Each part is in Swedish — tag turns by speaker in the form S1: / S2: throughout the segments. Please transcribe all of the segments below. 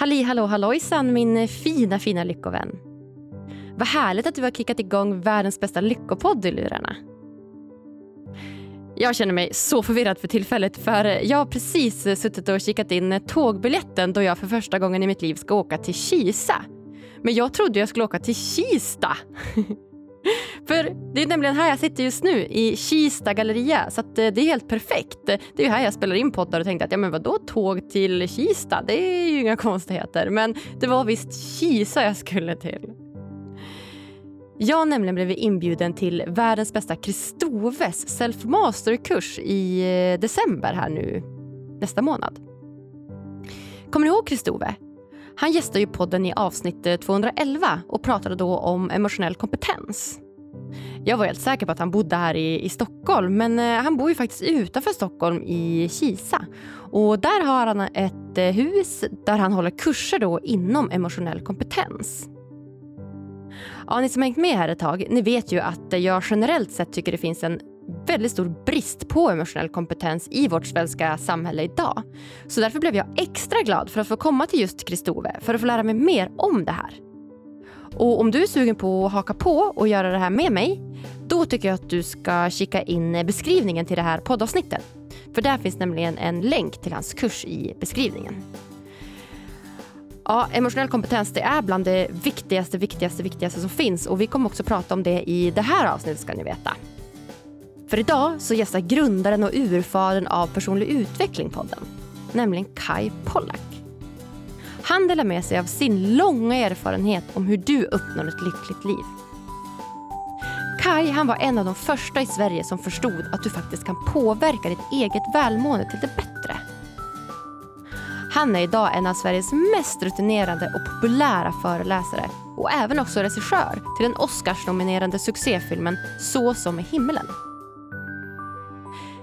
S1: Halli hallå hallojsan min fina fina lyckovän. Vad härligt att du har kickat igång världens bästa lyckopodd i lurarna. Jag känner mig så förvirrad för tillfället för jag har precis suttit och kikat in tågbiljetten då jag för första gången i mitt liv ska åka till Kisa. Men jag trodde jag skulle åka till Kista. För det är nämligen här jag sitter just nu, i Kista galleria. Så eh, det är helt perfekt. Det är här jag spelar in poddar och tänkte att ja men vadå tåg till Kista? Det är ju inga konstigheter. Men det var visst Kisa jag skulle till. Jag nämligen blev inbjuden till världens bästa Kristoves self-master-kurs i eh, december här nu nästa månad. Kommer ni ihåg Kristove? Han gästade ju podden i avsnitt eh, 211 och pratade då om emotionell kompetens. Jag var helt säker på att han bodde här i, i Stockholm men eh, han bor ju faktiskt utanför Stockholm i Kisa. Och där har han ett eh, hus där han håller kurser då inom emotionell kompetens. Ja, ni som hängt med här ett tag, ni vet ju att eh, jag generellt sett tycker det finns en väldigt stor brist på emotionell kompetens i vårt svenska samhälle idag. Så därför blev jag extra glad för att få komma till just Kristove för att få lära mig mer om det här. Och om du är sugen på att haka på och göra det här med mig, då tycker jag att du ska kika in beskrivningen till det här poddavsnittet. För där finns nämligen en länk till hans kurs i beskrivningen. Ja, emotionell kompetens det är bland det viktigaste, viktigaste, viktigaste som finns och vi kommer också prata om det i det här avsnittet ska ni veta. För idag så gästar grundaren och urfadern av personlig utveckling podden, nämligen Kai Pollak. Han delar med sig av sin långa erfarenhet om hur du uppnår ett lyckligt liv. Kai han var en av de första i Sverige som förstod att du faktiskt kan påverka ditt eget välmående till det bättre. Han är idag en av Sveriges mest rutinerade och populära föreläsare och även också regissör till den Oscarsnominerade succéfilmen Så som i himmelen.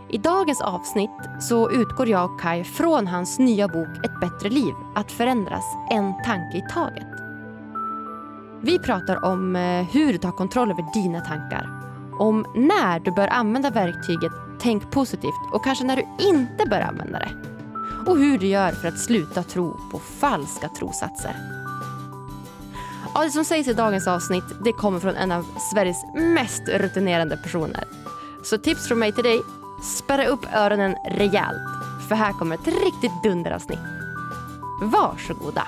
S1: I dagens avsnitt så utgår jag och Kai från hans nya bok Ett bättre liv, att förändras en tanke i taget. Vi pratar om eh, hur du tar kontroll över dina tankar, om när du bör använda verktyget Tänk positivt och kanske när du inte bör använda det. Och hur du gör för att sluta tro på falska trosatser. Ja, det som sägs i dagens avsnitt det kommer från en av Sveriges mest rutinerande personer. Så tips från mig till dig Spärra upp öronen rejält, för här kommer ett riktigt dunderavsnitt. Varsågoda!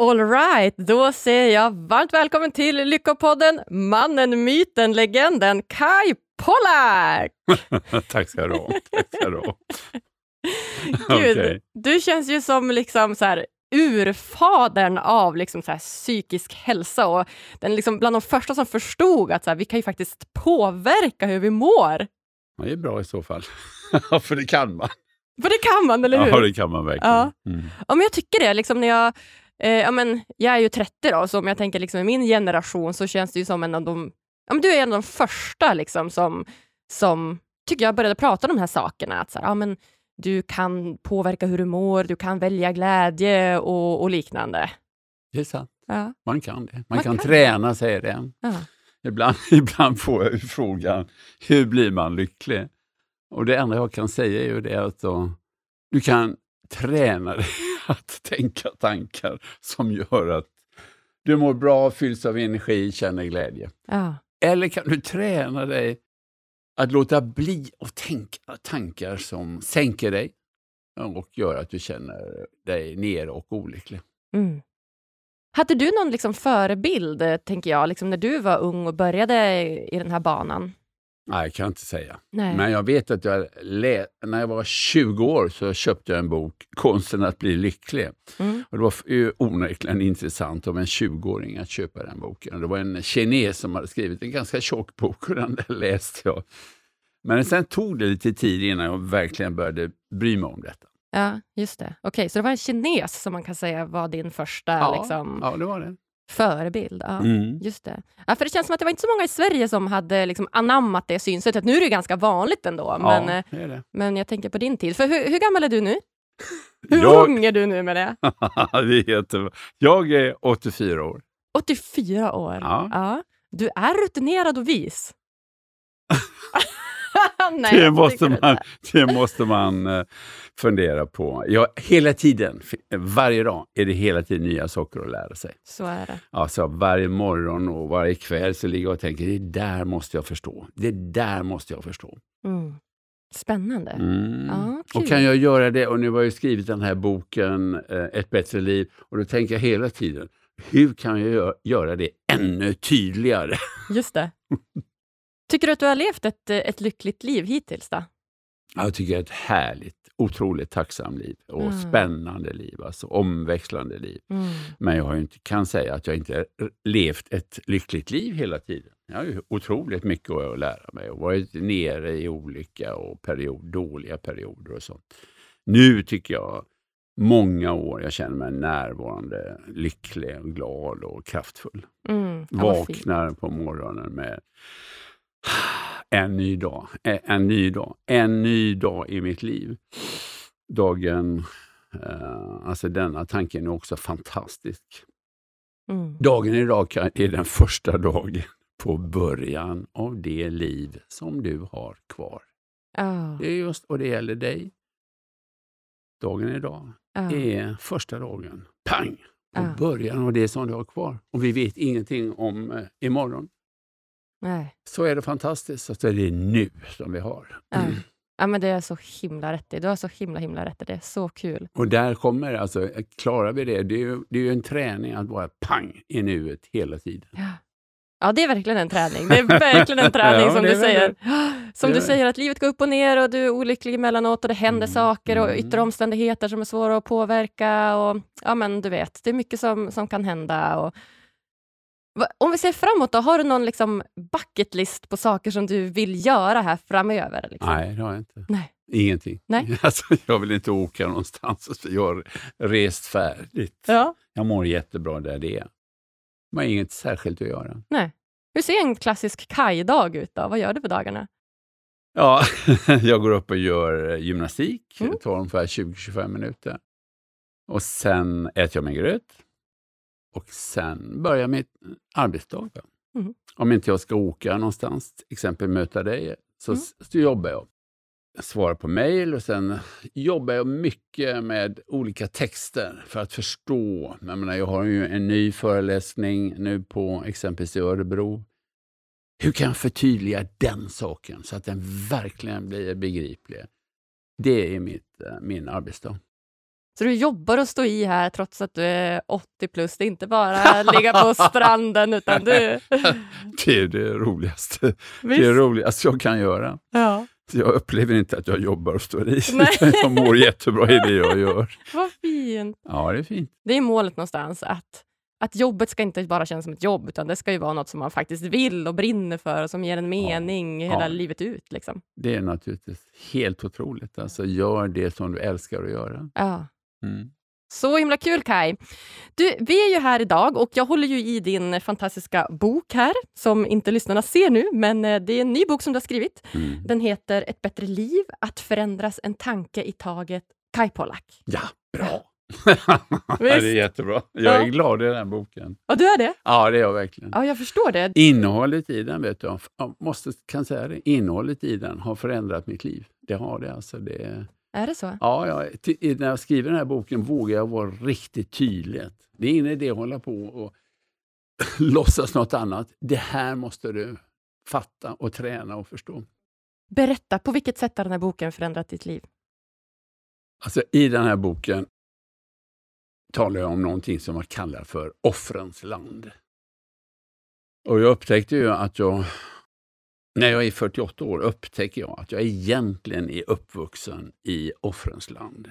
S1: All right, då säger jag varmt välkommen till Lyckopodden, mannen, myten, legenden Kai Pollak!
S2: Tack ska du ha. Tack ska du ha.
S1: Gud, okay. du känns ju som liksom så här, urfadern av liksom så psykisk hälsa och den liksom bland de första som förstod att så här, vi kan ju faktiskt påverka hur vi mår.
S2: Ja, det är bra i så fall. för det kan man.
S1: För det kan man, eller hur?
S2: Ja, det kan man verkligen.
S1: Ja, mm. ja men jag tycker det. Liksom när jag, eh, ja, men, jag är ju 30 då, så om jag tänker liksom, i min generation så känns det ju som en av de ja, men du är en av de första liksom, som, som tycker jag började prata om de här sakerna. Att så här, ja, men du kan påverka hur du mår, du kan välja glädje och, och liknande.
S2: Det är sant. Ja. Man kan det. Man, Man kan, kan, träna, säger det. Ja. Ibland, ibland får jag frågan, hur blir man lycklig? Och Det enda jag kan säga är ju det att då, du kan träna dig att tänka tankar som gör att du mår bra, fylls av energi, känner glädje. Ja. Eller kan du träna dig att låta bli att tänka tankar som sänker dig och gör att du känner dig nere och olycklig. Mm.
S1: Hade du någon liksom förebild, eh, tänker jag, liksom när du var ung och började i den här banan?
S2: Nej, jag kan inte säga. Nej. Men jag vet att jag när jag var 20 år så köpte jag en bok, Konsten att bli lycklig. Mm. Och det var onekligen intressant av en 20-åring att köpa den boken. Det var en kines som hade skrivit en ganska tjock bok och den där läste jag. Men sen tog det lite tid innan jag verkligen började bry mig om detta.
S1: Ja, just det. Okej, okay, så det var en kines som man kan säga var din första
S2: ja,
S1: liksom,
S2: ja, det var det.
S1: Förebild, ja. Mm. Just det. Ja, för det känns som att det var inte så många i Sverige som hade liksom anammat det synsättet. Nu är det ganska vanligt ändå, men,
S2: ja, det är det.
S1: men jag tänker på din tid. För hur, hur gammal är du nu? Hur jag... ung är du nu med det?
S2: det är jättebra. Jag är 84 år.
S1: 84 år? Ja. ja. Du är rutinerad och vis.
S2: Nej, det, måste man, det måste man fundera på. Ja, hela tiden, varje dag, är det hela tiden nya saker att lära sig.
S1: Så är det.
S2: Alltså, varje morgon och varje kväll så ligger jag och tänker, det där måste jag förstå. Det där måste jag förstå.
S1: Mm. Spännande.
S2: Mm. Ja, och kan jag göra det, och nu har jag skrivit den här boken uh, Ett bättre liv, och då tänker jag hela tiden, hur kan jag göra det ännu tydligare?
S1: Just det. Tycker du att du har levt ett, ett lyckligt liv hittills? Då?
S2: Jag tycker det är ett härligt, otroligt tacksamt liv och mm. spännande liv, alltså omväxlande liv. Mm. Men jag inte, kan säga att jag inte levt ett lyckligt liv hela tiden. Jag har ju otroligt mycket att lära mig och varit nere i olika och period, dåliga perioder och sånt. Nu tycker jag många år jag känner mig närvarande, lycklig, och glad och kraftfull. Mm, Vaknar på morgonen med en ny dag, en ny dag, en ny dag i mitt liv. Dagen, eh, alltså denna tanken är också fantastisk. Mm. Dagen idag är den första dagen på början av det liv som du har kvar. Oh. Det är just, och det gäller dig. Dagen idag oh. är första dagen, pang, på oh. början av det som du har kvar. Och vi vet ingenting om eh, imorgon. Nej. Så är det fantastiskt, att det är nu som vi har.
S1: Mm. Ja, men det är så himla rätt i. Du har så himla himla rätt i. Det är så kul.
S2: Och där kommer, alltså, klarar vi det, det är ju, det är ju en träning att vara pang i nuet hela tiden.
S1: Ja. Ja, det är verkligen en träning. Det är verkligen en träning ja, som du säger. Som du säger, att livet går upp och ner och du är olycklig emellanåt och det händer mm. saker och yttre omständigheter som är svåra att påverka. Och, ja, men du vet, det är mycket som, som kan hända. Och, om vi ser framåt, då, har du någon liksom bucket list på saker som du vill göra här framöver? Liksom?
S2: Nej, det har jag inte. Nej. Ingenting. Nej. Alltså, jag vill inte åka någonstans. Jag har rest färdigt. Ja. Jag mår jättebra där det är. Man har inget särskilt att göra.
S1: Nej. Hur ser en klassisk kajdag ut? Då? Vad gör du på dagarna?
S2: Ja, jag går upp och gör gymnastik. Mm. Det tar ungefär 20-25 minuter. Och sen äter jag min gröt. Och sen börjar mitt arbetsdag. Mm. Om inte jag ska åka någonstans, till exempel möta dig, så, mm. så jobbar jag. jag. Svarar på mejl och sen jobbar jag mycket med olika texter för att förstå. Jag, menar, jag har ju en ny föreläsning nu på exempelvis i Örebro. Hur kan jag förtydliga den saken så att den verkligen blir begriplig? Det är mitt, eh, min arbetsdag.
S1: Så du jobbar och står i här trots att du är 80 plus. Det är inte bara ligga på stranden utan du...
S2: det är det roligaste. Visst? Det är roligaste jag kan göra. Ja. Jag upplever inte att jag jobbar och står i. jag mår jättebra i det jag gör.
S1: Vad fint.
S2: Ja, det är fint.
S1: Det är målet någonstans. Att, att jobbet ska inte bara kännas som ett jobb, utan det ska ju vara något som man faktiskt vill och brinner för och som ger en mening ja. hela ja. livet ut. Liksom.
S2: Det är naturligtvis helt otroligt. Alltså, gör det som du älskar att göra. Ja.
S1: Mm. Så himla kul Kai. Du, vi är ju här idag och jag håller ju i din fantastiska bok här, som inte lyssnarna ser nu, men eh, det är en ny bok som du har skrivit. Mm. Den heter Ett bättre liv, att förändras en tanke i taget. Kai Pollak.
S2: Ja, bra! det är jättebra. Jag är ja. glad i den boken.
S1: Ja, du är det?
S2: Ja, det är jag verkligen.
S1: Ja, jag förstår det.
S2: Innehållet i den, vet du, jag måste, kan säga det, innehållet i den har förändrat mitt liv. Det har det. Alltså, det
S1: är det så?
S2: Ja, ja när jag skriver den här boken vågar jag vara riktigt tydlig. Det är ingen idé att hålla på och låtsas något annat. Det här måste du fatta och träna och förstå.
S1: Berätta, på vilket sätt har den här boken förändrat ditt liv?
S2: Alltså, I den här boken talar jag om någonting som jag kallar för offrens land. Och jag upptäckte ju att jag när jag är 48 år upptäcker jag att jag egentligen är uppvuxen i offrens land.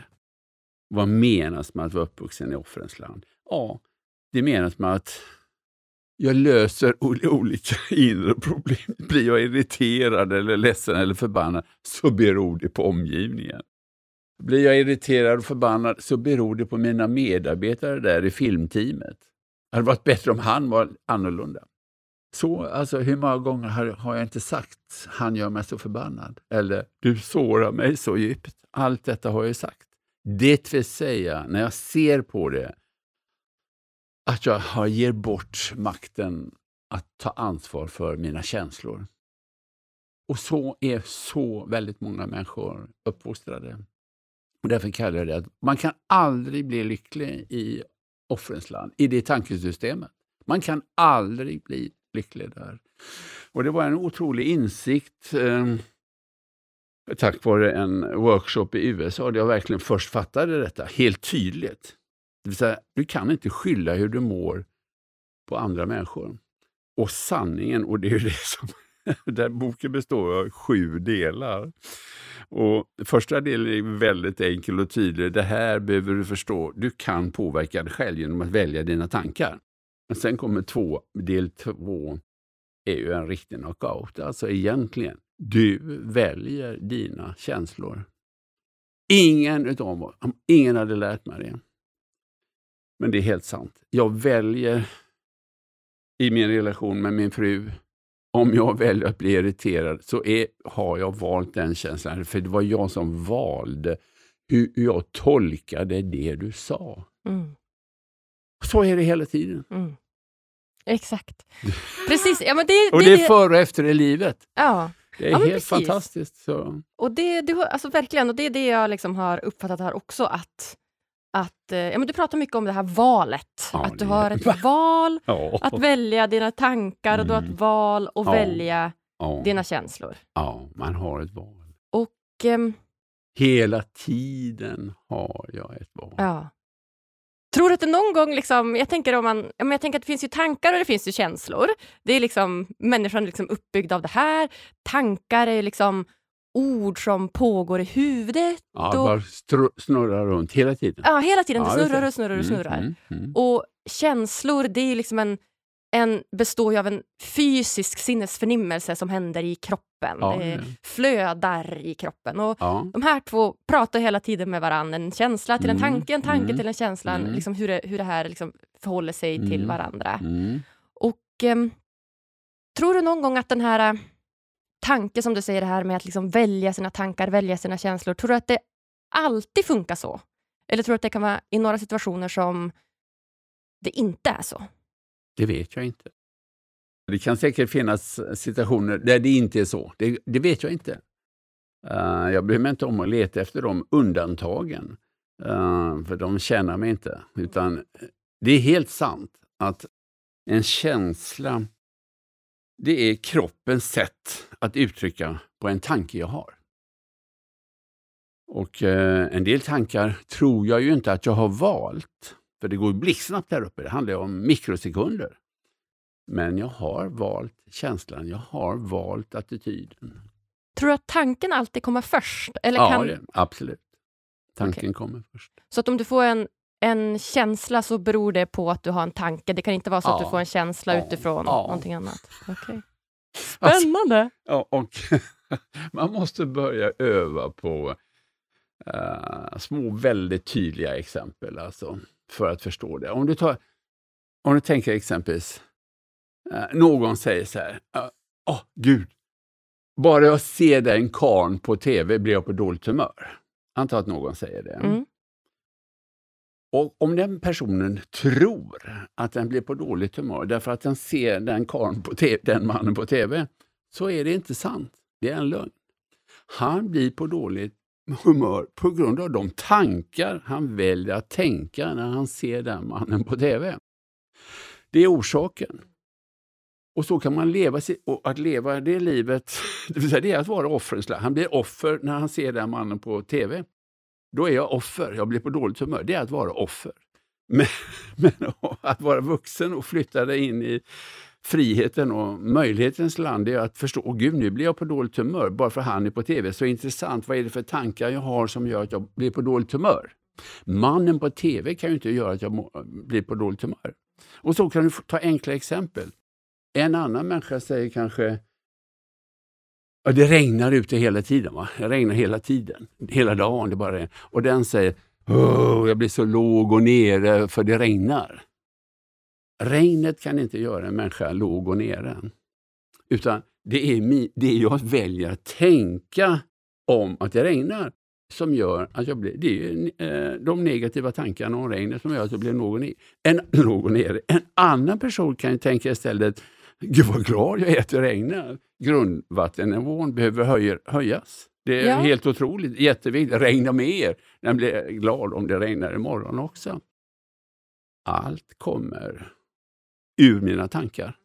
S2: Vad menas med att vara uppvuxen i offrens land? Ja, det menas med att jag löser olika inre problem. Blir jag irriterad, eller ledsen eller förbannad så beror det på omgivningen. Blir jag irriterad och förbannad så beror det på mina medarbetare där i filmteamet. Det hade varit bättre om han var annorlunda. Så, alltså, hur många gånger har, har jag inte sagt han gör mig så förbannad? Eller du sårar mig så djupt. Allt detta har jag sagt. Det vill säga, när jag ser på det, att jag har ger bort makten att ta ansvar för mina känslor. Och så är så väldigt många människor uppfostrade. Och därför kallar jag det att man kan aldrig bli lycklig i offrens land, i det tankesystemet. Man kan aldrig bli lycklig där. Och det var en otrolig insikt eh, tack vare en workshop i USA där jag verkligen först fattade detta helt tydligt. Det vill säga, du kan inte skylla hur du mår på andra människor. Och sanningen, och det är ju det som den boken består av sju delar. Och Första delen är väldigt enkel och tydlig. Det här behöver du förstå. Du kan påverka dig själv genom att välja dina tankar. Men sen kommer två, del två, är ju en riktig knockout. Alltså egentligen, du väljer dina känslor. Ingen utav oss, ingen hade lärt mig det. Men det är helt sant. Jag väljer i min relation med min fru, om jag väljer att bli irriterad så är, har jag valt den känslan. För det var jag som valde hur jag tolkade det du sa. Mm. Så är det hela tiden. Mm.
S1: Exakt. Precis. Ja, men det,
S2: och det, är före och efter i livet.
S1: Ja.
S2: Det är ja, helt precis. fantastiskt. Så.
S1: Och det, det, alltså verkligen, och det är det jag liksom har uppfattat här också, att att eh, ja, men du pratar mycket om det här valet. Ja, att du har ett val ja. att välja dina tankar och du har ett mm. val att ja. välja dina känslor.
S2: Ja, man har ett val.
S1: Och... Um,
S2: Hela tiden har jag ett val.
S1: Ja. Tror du att det någon gång, liksom, jag tänker om man, jag tänker att det finns ju tankar och det finns ju känslor. Det är liksom, människan är liksom uppbyggd av det här. Tankar är liksom ord som pågår i huvudet.
S2: Ja, och, bara snurrar runt hela tiden.
S1: Ja, hela tiden. Det snurrar och snurrar och mm, snurrar. Mm, mm, mm. Och känslor, det är liksom en, en, består ju av en fysisk sinnesförnimmelse som händer i kroppen. Ja, det flödar i kroppen. Och ja. De här två pratar hela tiden med varandra. En känsla till en mm, tanke, en tanke mm, till en känsla. Mm. Liksom hur, det, hur det här liksom förhåller sig till varandra. Och um, Tror du någon gång att den här tanke som du säger det här med att liksom välja sina tankar, välja sina känslor. Tror du att det alltid funkar så? Eller tror du att det kan vara i några situationer som det inte är så?
S2: Det vet jag inte. Det kan säkert finnas situationer där det inte är så. Det, det vet jag inte. Uh, jag bryr mig inte om att leta efter de undantagen, uh, för de tjänar mig inte. Utan eh, det är helt sant att en känsla det är kroppens sätt att uttrycka på en tanke jag har. Och uh, En del tankar tror jag ju inte att jag har valt, för det går blixtsnabbt där uppe. Det handlar om mikrosekunder. Men jag har valt känslan, jag har valt attityden.
S1: Tror du att tanken alltid kommer först?
S2: Eller ja, kan... det, absolut. Tanken okay. kommer först.
S1: Så att om du får en en känsla så beror det på att du har en tanke. Det kan inte vara så ja. att du får en känsla ja. utifrån ja. någonting annat. Okay. Spännande!
S2: Alltså, och man måste börja öva på uh, små väldigt tydliga exempel alltså, för att förstå det. Om du, tar, om du tänker exempelvis, uh, någon säger så här, Åh, oh, gud, bara jag ser den karn på TV blir jag på dåligt humör. Anta att någon säger det. Mm. Och om den personen tror att den blir på dåligt humör därför att den ser den, på TV, den mannen på TV, så är det inte sant. Det är en lögn. Han blir på dåligt humör på grund av de tankar han väljer att tänka när han ser den mannen på TV. Det är orsaken. Och så kan man leva, och att leva det livet, det, vill säga det är att vara offrens Han blir offer när han ser den mannen på TV. Då är jag offer, jag blir på dåligt humör. Det är att vara offer. Men, men att vara vuxen och flytta dig in i friheten och möjlighetens land är att förstå, åh gud nu blir jag på dåligt humör bara för han är på TV. Så intressant, vad är det för tankar jag har som gör att jag blir på dåligt humör? Mannen på TV kan ju inte göra att jag blir på dåligt humör. Och så kan du ta enkla exempel. En annan människa säger kanske, Ja, det regnar ute hela tiden. Va? Det regnar hela tiden. Hela dagen. Det bara Och den säger oh, jag blir så låg och nere för det regnar. Regnet kan inte göra en människa låg och nere. Utan det är det jag väljer att tänka om att det regnar. som gör att jag blir... Det är eh, de negativa tankarna om regnet som gör att jag blir någon, i, en, någon nere. En annan person kan ju tänka istället, gud vad glad jag är att det regnar. Grundvattennivån behöver höj, höjas. Det är ja. helt otroligt, jätteviktigt. Regna mer. Jag blir glad om det regnar imorgon också. Allt kommer ur mina tankar.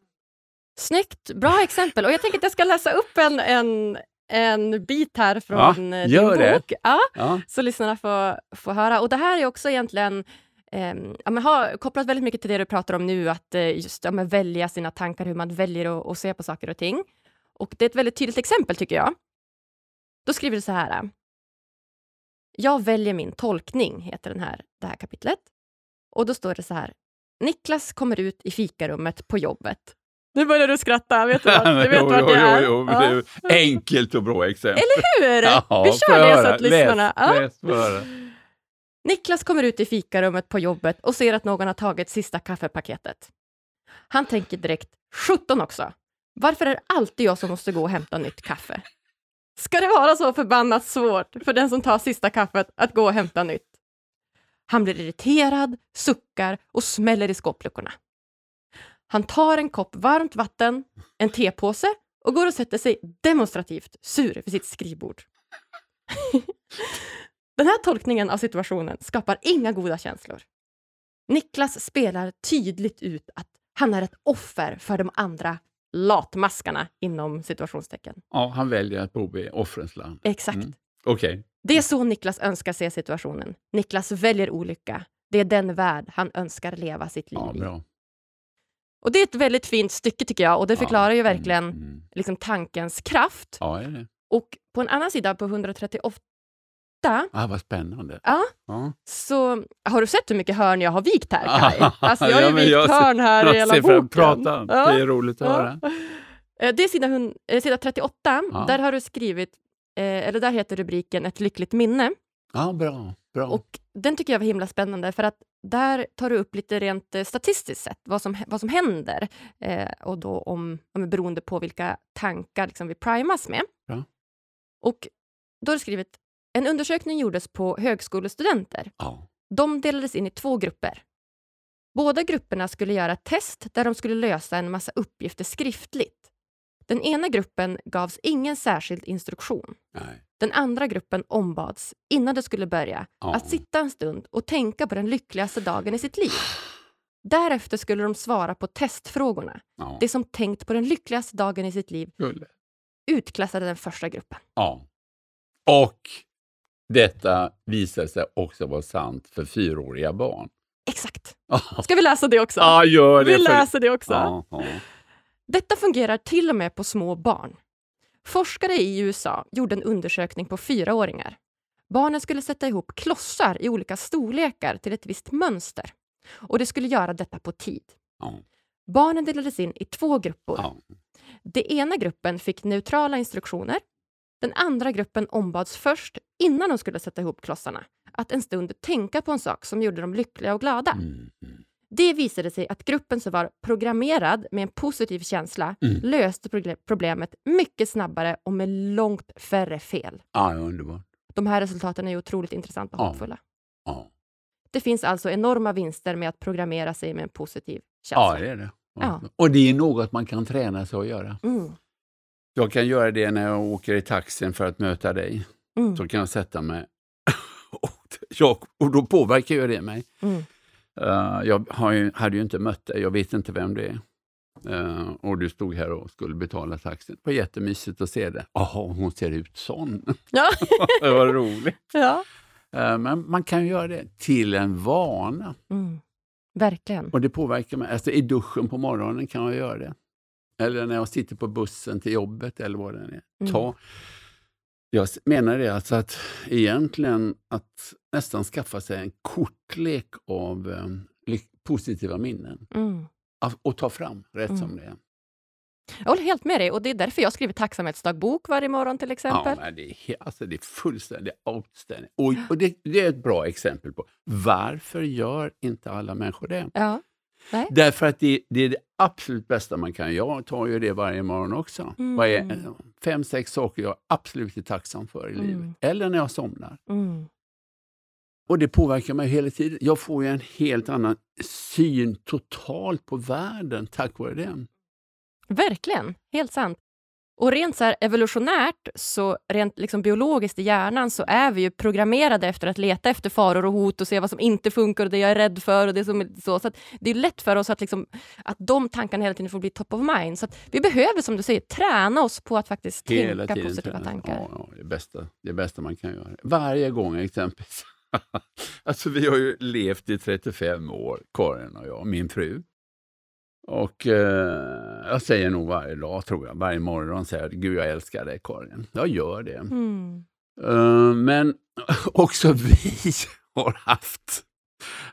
S1: Snyggt, bra exempel. Och jag tänker att jag ska läsa upp en, en, en bit här från ja, din bok, ja, ja. så lyssnarna får, får höra. Och Det här är också egentligen eh, ja, men har kopplat väldigt mycket till det du pratar om nu, att eh, just ja, men välja sina tankar, hur man väljer att se på saker och ting. Och Det är ett väldigt tydligt exempel, tycker jag. Då skriver du så här. Jag väljer min tolkning, heter den här, det här kapitlet. Och då står det så här. Niklas kommer ut i fikarummet på jobbet. Nu börjar du skratta, vet du vad, du vet jo, vad det är? Jo,
S2: jo, ja. det är enkelt och bra exempel.
S1: Eller hur? Ja, Vi kör det så att lyssnarna... Läs, ja. läs Niklas kommer ut i fikarummet på jobbet och ser att någon har tagit sista kaffepaketet. Han tänker direkt, 17 också. Varför är det alltid jag som måste gå och hämta nytt kaffe? Ska det vara så förbannat svårt för den som tar sista kaffet att gå och hämta nytt? Han blir irriterad, suckar och smäller i skåpluckorna. Han tar en kopp varmt vatten, en tepåse och går och sätter sig demonstrativt sur vid sitt skrivbord. Den här tolkningen av situationen skapar inga goda känslor. Niklas spelar tydligt ut att han är ett offer för de andra latmaskarna inom situationstecken.
S2: Ja, han väljer att bo i offrens land.
S1: Exakt. Mm.
S2: Okay.
S1: Det är så Niklas önskar se situationen. Niklas väljer olycka. Det är den värld han önskar leva sitt liv
S2: ja,
S1: i. Och Det är ett väldigt fint stycke tycker jag och det förklarar ja, ju verkligen mm, liksom, tankens kraft.
S2: Ja, är det.
S1: Och på en annan sida, på 138,
S2: Ah, vad spännande.
S1: Ja, ja. Så har du sett hur mycket hörn jag har vikt här, Kaj? Alltså, jag har ju vikt jag hörn här i hela boken.
S2: Prata. Ja. Det är roligt att höra.
S1: Eh, det är sida, eh, sida 38. Där har du skrivit, eller där heter rubriken Ett lyckligt minne.
S2: Ja, bra. bra.
S1: Och den tycker jag var himla spännande för att där tar du upp lite rent statistiskt sett vad som, vad som händer eh, och då om, om beroende på vilka tankar liksom vi primas med.
S2: Ja.
S1: Och då har du skrivit en undersökning gjordes på högskolestudenter.
S2: Ja.
S1: De delades in i två grupper. Båda grupperna skulle göra ett test där de skulle lösa en massa uppgifter skriftligt. Den ena gruppen gavs ingen särskild instruktion.
S2: Nej.
S1: Den andra gruppen ombads, innan det skulle börja, ja. att sitta en stund och tänka på den lyckligaste dagen i sitt liv. Därefter skulle de svara på testfrågorna.
S2: Ja.
S1: Det som tänkt på den lyckligaste dagen i sitt liv
S2: Gulle.
S1: utklassade den första gruppen.
S2: Ja. Och detta visade sig också vara sant för fyraåriga barn.
S1: Exakt. Ska vi läsa det också?
S2: Ja, gör det.
S1: Vi läser det också. Ja, ja. Detta fungerar till och med på små barn. Forskare i USA gjorde en undersökning på fyraåringar. Barnen skulle sätta ihop klossar i olika storlekar till ett visst mönster. Och de skulle göra detta på tid.
S2: Ja.
S1: Barnen delades in i två grupper. Ja. Den ena gruppen fick neutrala instruktioner den andra gruppen ombads först, innan de skulle sätta ihop klossarna, att en stund tänka på en sak som gjorde dem lyckliga och glada.
S2: Mm, mm.
S1: Det visade sig att gruppen som var programmerad med en positiv känsla mm. löste problemet mycket snabbare och med långt färre fel.
S2: Ja, underbart.
S1: De här resultaten är otroligt intressanta och
S2: ja.
S1: hoppfulla.
S2: Ja.
S1: Det finns alltså enorma vinster med att programmera sig med en positiv känsla.
S2: Ja, det är det. Ja. Och det är något man kan träna sig att göra.
S1: Mm.
S2: Jag kan göra det när jag åker i taxin för att möta dig. Mm. Så kan jag sätta mig och, jag, och då påverkar ju det mig.
S1: Mm.
S2: Uh, jag ju, hade ju inte mött dig, jag vet inte vem det är. Uh, och du stod här och skulle betala taxin. Det var jättemysigt att se det. Jaha, hon ser ut sån.
S1: Ja.
S2: det var roligt.
S1: Ja.
S2: Uh, men man kan göra det till en vana.
S1: Mm. Verkligen.
S2: Och det påverkar mig. Alltså, I duschen på morgonen kan jag göra det. Eller när jag sitter på bussen till jobbet eller vad det är.
S1: Mm.
S2: Ta, jag menar det alltså att egentligen att nästan skaffa sig en kortlek av um, positiva minnen.
S1: Mm.
S2: Och ta fram rätt mm. som det är.
S1: Jag håller helt med dig och det är därför jag skriver tacksamhetsdagbok varje morgon till exempel.
S2: Ja, det, är, alltså, det är fullständigt outstanding. Och, och det, det, är ett bra exempel på varför gör inte alla människor det?
S1: Ja.
S2: Nej. Därför att det, det, är det absolut bästa man kan. Jag tar ju det varje morgon också. Mm. Varje, fem, sex saker jag absolut är tacksam för i mm. livet. Eller när jag somnar. Mm. Och det påverkar mig hela tiden. Jag får ju en helt annan syn totalt på världen tack vare den.
S1: Verkligen, helt sant. Och rent så evolutionärt, så rent liksom biologiskt i hjärnan, så är vi ju programmerade efter att leta efter faror och hot och se vad som inte funkar och det jag är rädd för. och det som så. så Det är lätt för oss att, liksom, att de tankarna hela tiden får bli top of mind. Så vi behöver, som du säger, träna oss på att faktiskt hela tänka positiva träna. tankar.
S2: Ja, ja, det, bästa, det bästa man kan göra. Varje gång exempelvis. alltså vi har ju levt i 35 år, Karin och jag, min fru. Och eh, jag säger nog varje dag, tror jag, varje morgon säger jag Gud jag älskar dig Karin. Jag gör det. Mm. Uh, men också vi har haft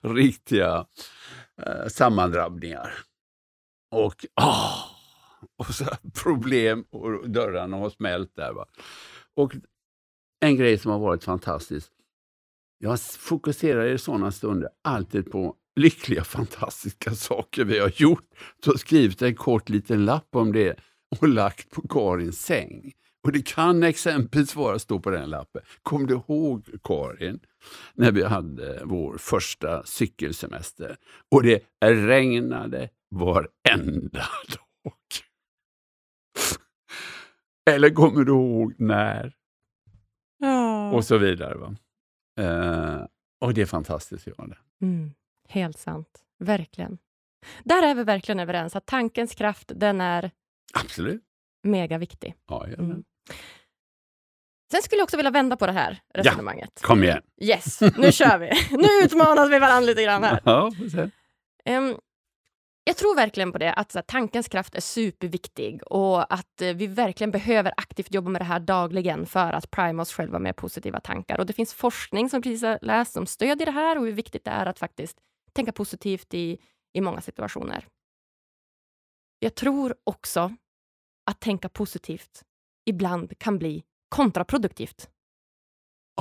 S2: riktiga uh, sammandrabbningar. Och, oh, och så problem och dörrarna har smält där. Va? Och en grej som har varit fantastisk. Jag fokuserar i sådana stunder alltid på lyckliga, fantastiska saker vi har gjort. Så skrivit en kort liten lapp om det och lagt på Karins säng. Och Det kan exempelvis vara stå på den lappen. Kom du ihåg Karin, när vi hade vår första cykelsemester och det regnade varenda dag? Eller kommer du ihåg när? Ja. Och så vidare. Va? Uh, och det är fantastiskt att göra det. Mm.
S1: Helt sant. Verkligen. Där är vi verkligen överens, att tankens kraft, den är
S2: Absolut.
S1: mega viktig.
S2: Ja, mm.
S1: Sen skulle jag också vilja vända på det här resonemanget.
S2: Ja, kom igen!
S1: Yes, nu kör vi! Nu utmanas vi varandra lite grann här. Ja, um, jag tror verkligen på det, att här, tankens kraft är superviktig och att eh, vi verkligen behöver aktivt jobba med det här dagligen för att prima oss själva med positiva tankar. Och Det finns forskning som precis har läst som stödjer det här och hur viktigt det är att faktiskt tänka positivt i, i många situationer. Jag tror också att tänka positivt ibland kan bli kontraproduktivt.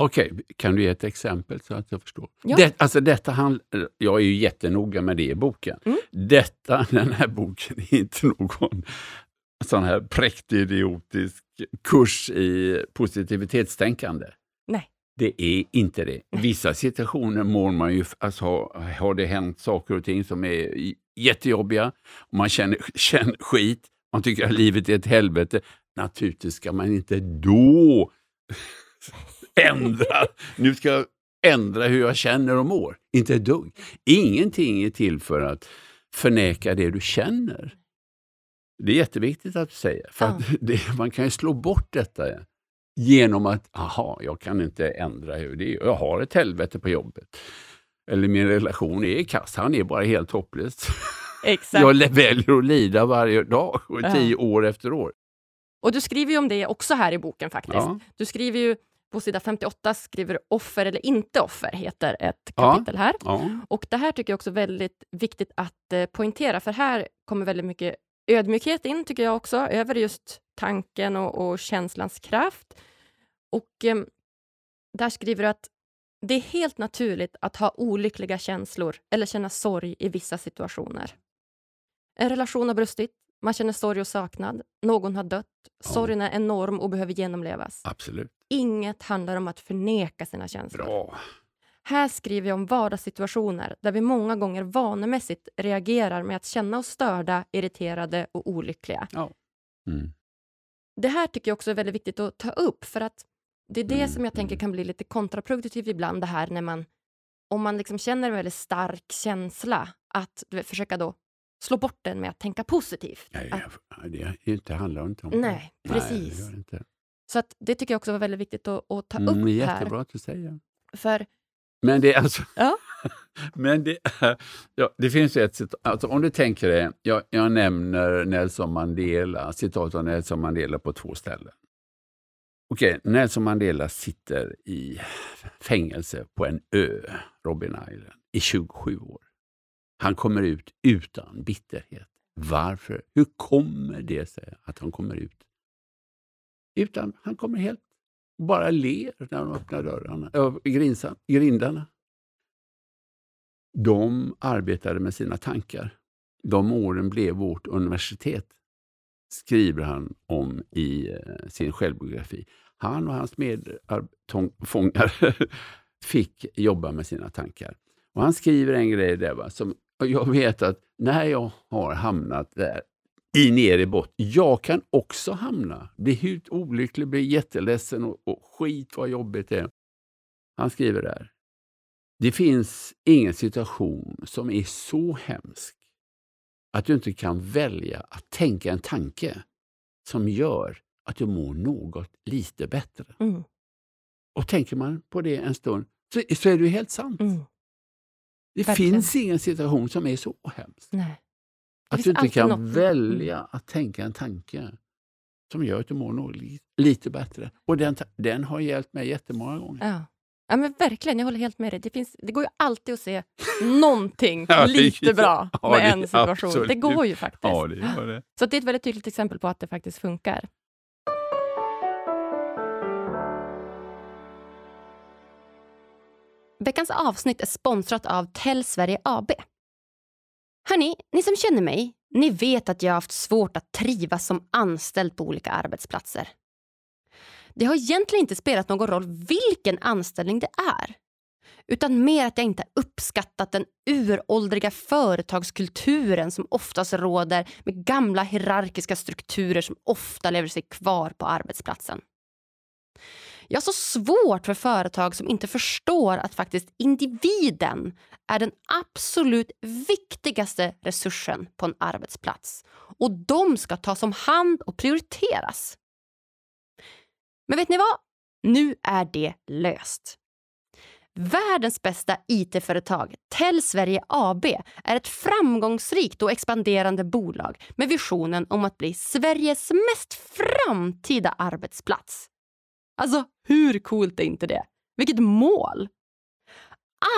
S2: Okej, okay. kan du ge ett exempel så att jag förstår? Ja. Det, alltså detta hand, jag är ju jättenoga med det i boken. Mm. Detta, den här boken är inte någon sån här präktig idiotisk kurs i positivitetstänkande.
S1: Nej.
S2: Det är inte det. I vissa situationer mår man ju, alltså, har det hänt saker och ting som är jättejobbiga, och man känner, känner skit, man tycker att livet är ett helvete. Naturligtvis ska man inte då ändra, nu ska jag ändra hur jag känner och mår. Inte ett dugg. Ingenting är till för att förneka det du känner. Det är jätteviktigt att du säger, för ja. det, man kan ju slå bort detta genom att, aha, jag kan inte ändra hur det är. Jag har ett helvete på jobbet. Eller min relation är kass, han är bara helt hopplös. Exakt. Jag väljer att lida varje dag, och tio ja. år efter år.
S1: Och du skriver ju om det också här i boken faktiskt. Ja. Du skriver ju på sida 58 skriver offer eller inte offer, heter ett kapitel ja. här. Ja. Och Det här tycker jag också är väldigt viktigt att eh, poängtera, för här kommer väldigt mycket ödmjukhet in, tycker jag också, över just tanken och, och känslans kraft. Och eh, där skriver du att det är helt naturligt att ha olyckliga känslor eller känna sorg i vissa situationer. En relation har brustit, man känner sorg och saknad, någon har dött, sorgen är enorm och behöver genomlevas.
S2: Absolut.
S1: Inget handlar om att förneka sina känslor.
S2: Bra.
S1: Här skriver jag om vardagssituationer där vi många gånger vanemässigt reagerar med att känna oss störda, irriterade och olyckliga.
S2: Ja. Mm.
S1: Det här tycker jag också är väldigt viktigt att ta upp, för att det är det mm. som jag tänker kan bli lite kontraproduktivt ibland, det här när man, om man liksom känner en väldigt stark känsla, att vet, försöka då slå bort den med att tänka positivt.
S2: Nej, att, det, handlar inte om
S1: Nej, det. precis. Nej, det Så att det tycker jag också var väldigt viktigt att, att ta upp mm,
S2: jättebra här. Jättebra att du säger.
S1: För,
S2: men det, alltså, ja? men det, ja, det finns ett citat, alltså, om du tänker dig, jag, jag nämner Nelson Mandela, citat av Nelson Mandela på två ställen. Okej, Nelson Mandela sitter i fängelse på en ö, Robin Island, i 27 år. Han kommer ut utan bitterhet. Varför? Hur kommer det sig att han kommer ut? Utan han kommer helt bara ler när de öppnar dörrarna, äh, grinsan, grindarna. De arbetade med sina tankar. de åren blev vårt universitet, skriver han om i eh, sin självbiografi. Han och hans medfångar fick jobba med sina tankar. Och Han skriver en grej där va, som jag vet att när jag har hamnat där i ner i botten. Jag kan också hamna, bli helt olycklig, bli jätteledsen och, och skit vad jobbigt det är. Han skriver där. Det finns ingen situation som är så hemsk att du inte kan välja att tänka en tanke som gör att du mår något lite bättre. Mm. Och tänker man på det en stund så, så är det ju helt sant. Mm. Det Verkligen. finns ingen situation som är så hemsk. Nej. Att du inte kan något. Mm. välja att tänka en tanke som gör att du mår något lite bättre. Och den, den har hjälpt mig jättemånga gånger.
S1: Ja. Ja, men verkligen, jag håller helt med dig. Det, finns, det går ju alltid att se någonting ja, lite bra ja, med en situation. Absolut. Det går ju faktiskt.
S2: Ja, det gör det.
S1: Så det är ett väldigt tydligt exempel på att det faktiskt funkar. Veckans avsnitt är sponsrat av Tell Sverige AB. Hörni, ni som känner mig, ni vet att jag har haft svårt att trivas som anställd på olika arbetsplatser. Det har egentligen inte spelat någon roll vilken anställning det är. Utan mer att jag inte uppskattat den uråldriga företagskulturen som oftast råder med gamla hierarkiska strukturer som ofta lever sig kvar på arbetsplatsen. Jag har så svårt för företag som inte förstår att faktiskt individen är den absolut viktigaste resursen på en arbetsplats. Och de ska tas om hand och prioriteras. Men vet ni vad? Nu är det löst. Världens bästa IT-företag, Tell Sverige AB, är ett framgångsrikt och expanderande bolag med visionen om att bli Sveriges mest framtida arbetsplats. Alltså, hur coolt är inte det? Vilket mål!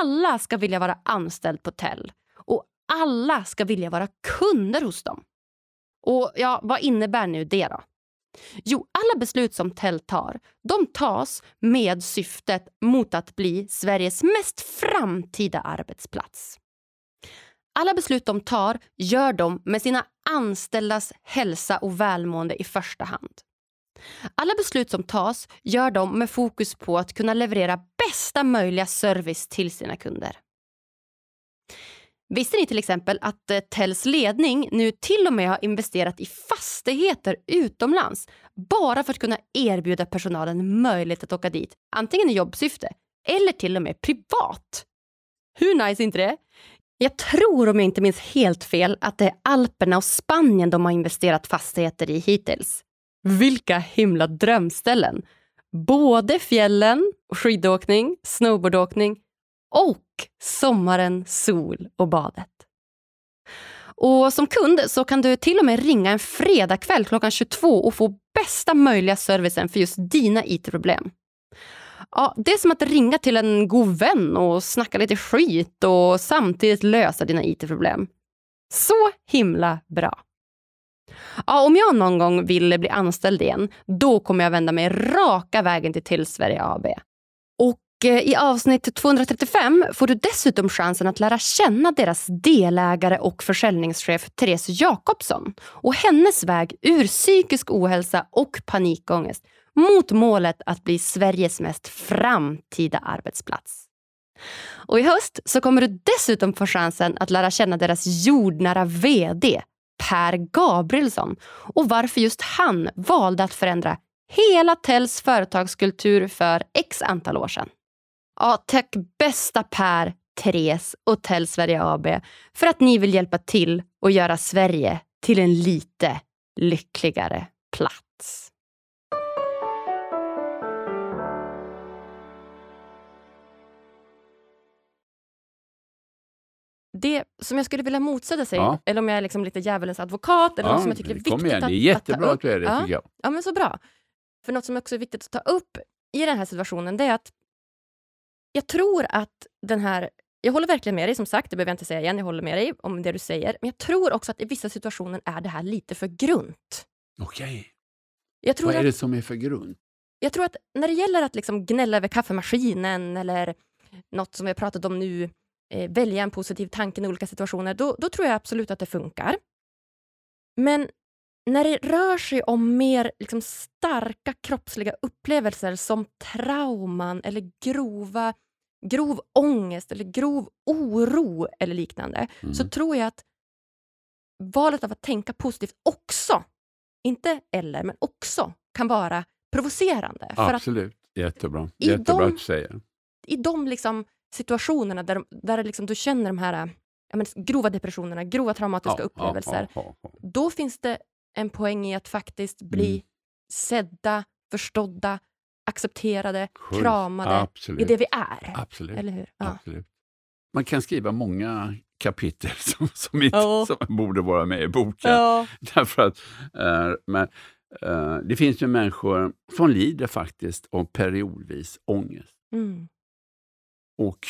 S1: Alla ska vilja vara anställd på Tell och alla ska vilja vara kunder hos dem. Och ja, vad innebär nu det då? Jo, alla beslut som Tell tar, de tas med syftet mot att bli Sveriges mest framtida arbetsplats. Alla beslut de tar gör de med sina anställdas hälsa och välmående i första hand. Alla beslut som tas gör de med fokus på att kunna leverera bästa möjliga service till sina kunder. Visste ni till exempel att eh, Tells ledning nu till och med har investerat i fastigheter utomlands bara för att kunna erbjuda personalen möjlighet att åka dit, antingen i jobbsyfte eller till och med privat? Hur nice är inte det? Jag tror, om jag inte minns helt fel, att det är Alperna och Spanien de har investerat fastigheter i hittills. Vilka himla drömställen! Både fjällen, skidåkning, snowboardåkning och sommaren, sol och badet. Och Som kund så kan du till och med ringa en fredagkväll klockan 22 och få bästa möjliga servicen för just dina IT-problem. Ja, det är som att ringa till en god vän och snacka lite skit och samtidigt lösa dina IT-problem. Så himla bra! Ja, om jag någon gång vill bli anställd igen, då kommer jag vända mig raka vägen till Till Sverige AB. Och eh, i avsnitt 235 får du dessutom chansen att lära känna deras delägare och försäljningschef Therese Jakobsson och hennes väg ur psykisk ohälsa och panikångest mot målet att bli Sveriges mest framtida arbetsplats. Och I höst så kommer du dessutom få chansen att lära känna deras jordnära VD Per Gabrielsson och varför just han valde att förändra hela Tells företagskultur för x antal år sedan. Ja, tack bästa Per, Therese och Tell Sverige AB för att ni vill hjälpa till och göra Sverige till en lite lyckligare plats. Det som jag skulle vilja motsätta sig, ja. eller om jag är liksom lite djävulens advokat, eller ja, något som jag tycker är viktigt
S2: igen. att, Det är jättebra att, att du är det,
S1: ja.
S2: tycker jag.
S1: Ja, men så bra. För något som också är viktigt att ta upp i den här situationen, det är att jag tror att den här jag håller verkligen med dig, som sagt, det behöver jag inte säga igen, jag håller med dig om det du säger. Men jag tror också att i vissa situationer är det här lite för grunt.
S2: Okej. Okay. Vad är det som är för grunt?
S1: Jag tror att när det gäller att liksom gnälla över kaffemaskinen eller något som vi har pratat om nu, eh, välja en positiv tanke i olika situationer, då, då tror jag absolut att det funkar. Men när det rör sig om mer liksom, starka kroppsliga upplevelser som trauman eller grova, grov ångest eller grov oro eller liknande, mm. så tror jag att valet av att tänka positivt också, inte eller, men också kan vara provocerande.
S2: Absolut, jättebra. Jättebra att du säger.
S1: I de liksom situationerna där, där liksom du känner de här men, grova depressionerna, grova traumatiska ja, upplevelser, ja, ja, då finns det en poäng i att faktiskt bli mm. sedda, förstådda, accepterade, Sjukt. kramade Absolut. i det vi är.
S2: Absolut.
S1: Eller hur?
S2: Absolut. Man kan skriva många kapitel som, som, inte, oh. som borde vara med i boken. Ja. Därför att, uh, men, uh, det finns ju människor som lider faktiskt av periodvis ångest. Mm. Och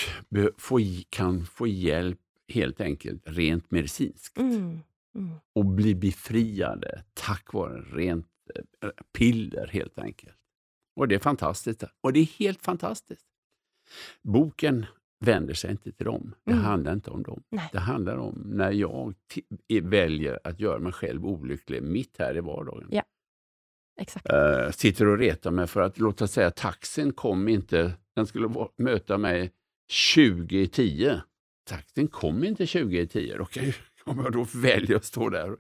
S2: få, kan få hjälp helt enkelt rent medicinskt. Mm. Mm. Och bli befriade tack vare rent äh, piller helt enkelt. Och det är fantastiskt. Och det är helt fantastiskt. Boken vänder sig inte till dem. Det mm. handlar inte om dem. Nej. Det handlar om när jag väljer att göra mig själv olycklig mitt här i vardagen.
S1: Ja. Exakt.
S2: Uh, sitter och retar mig för att, låt oss säga, taxin kom inte, den skulle möta mig 20 i 10. Taxin kom inte 20 i 10. Då kan om jag då väljer att stå där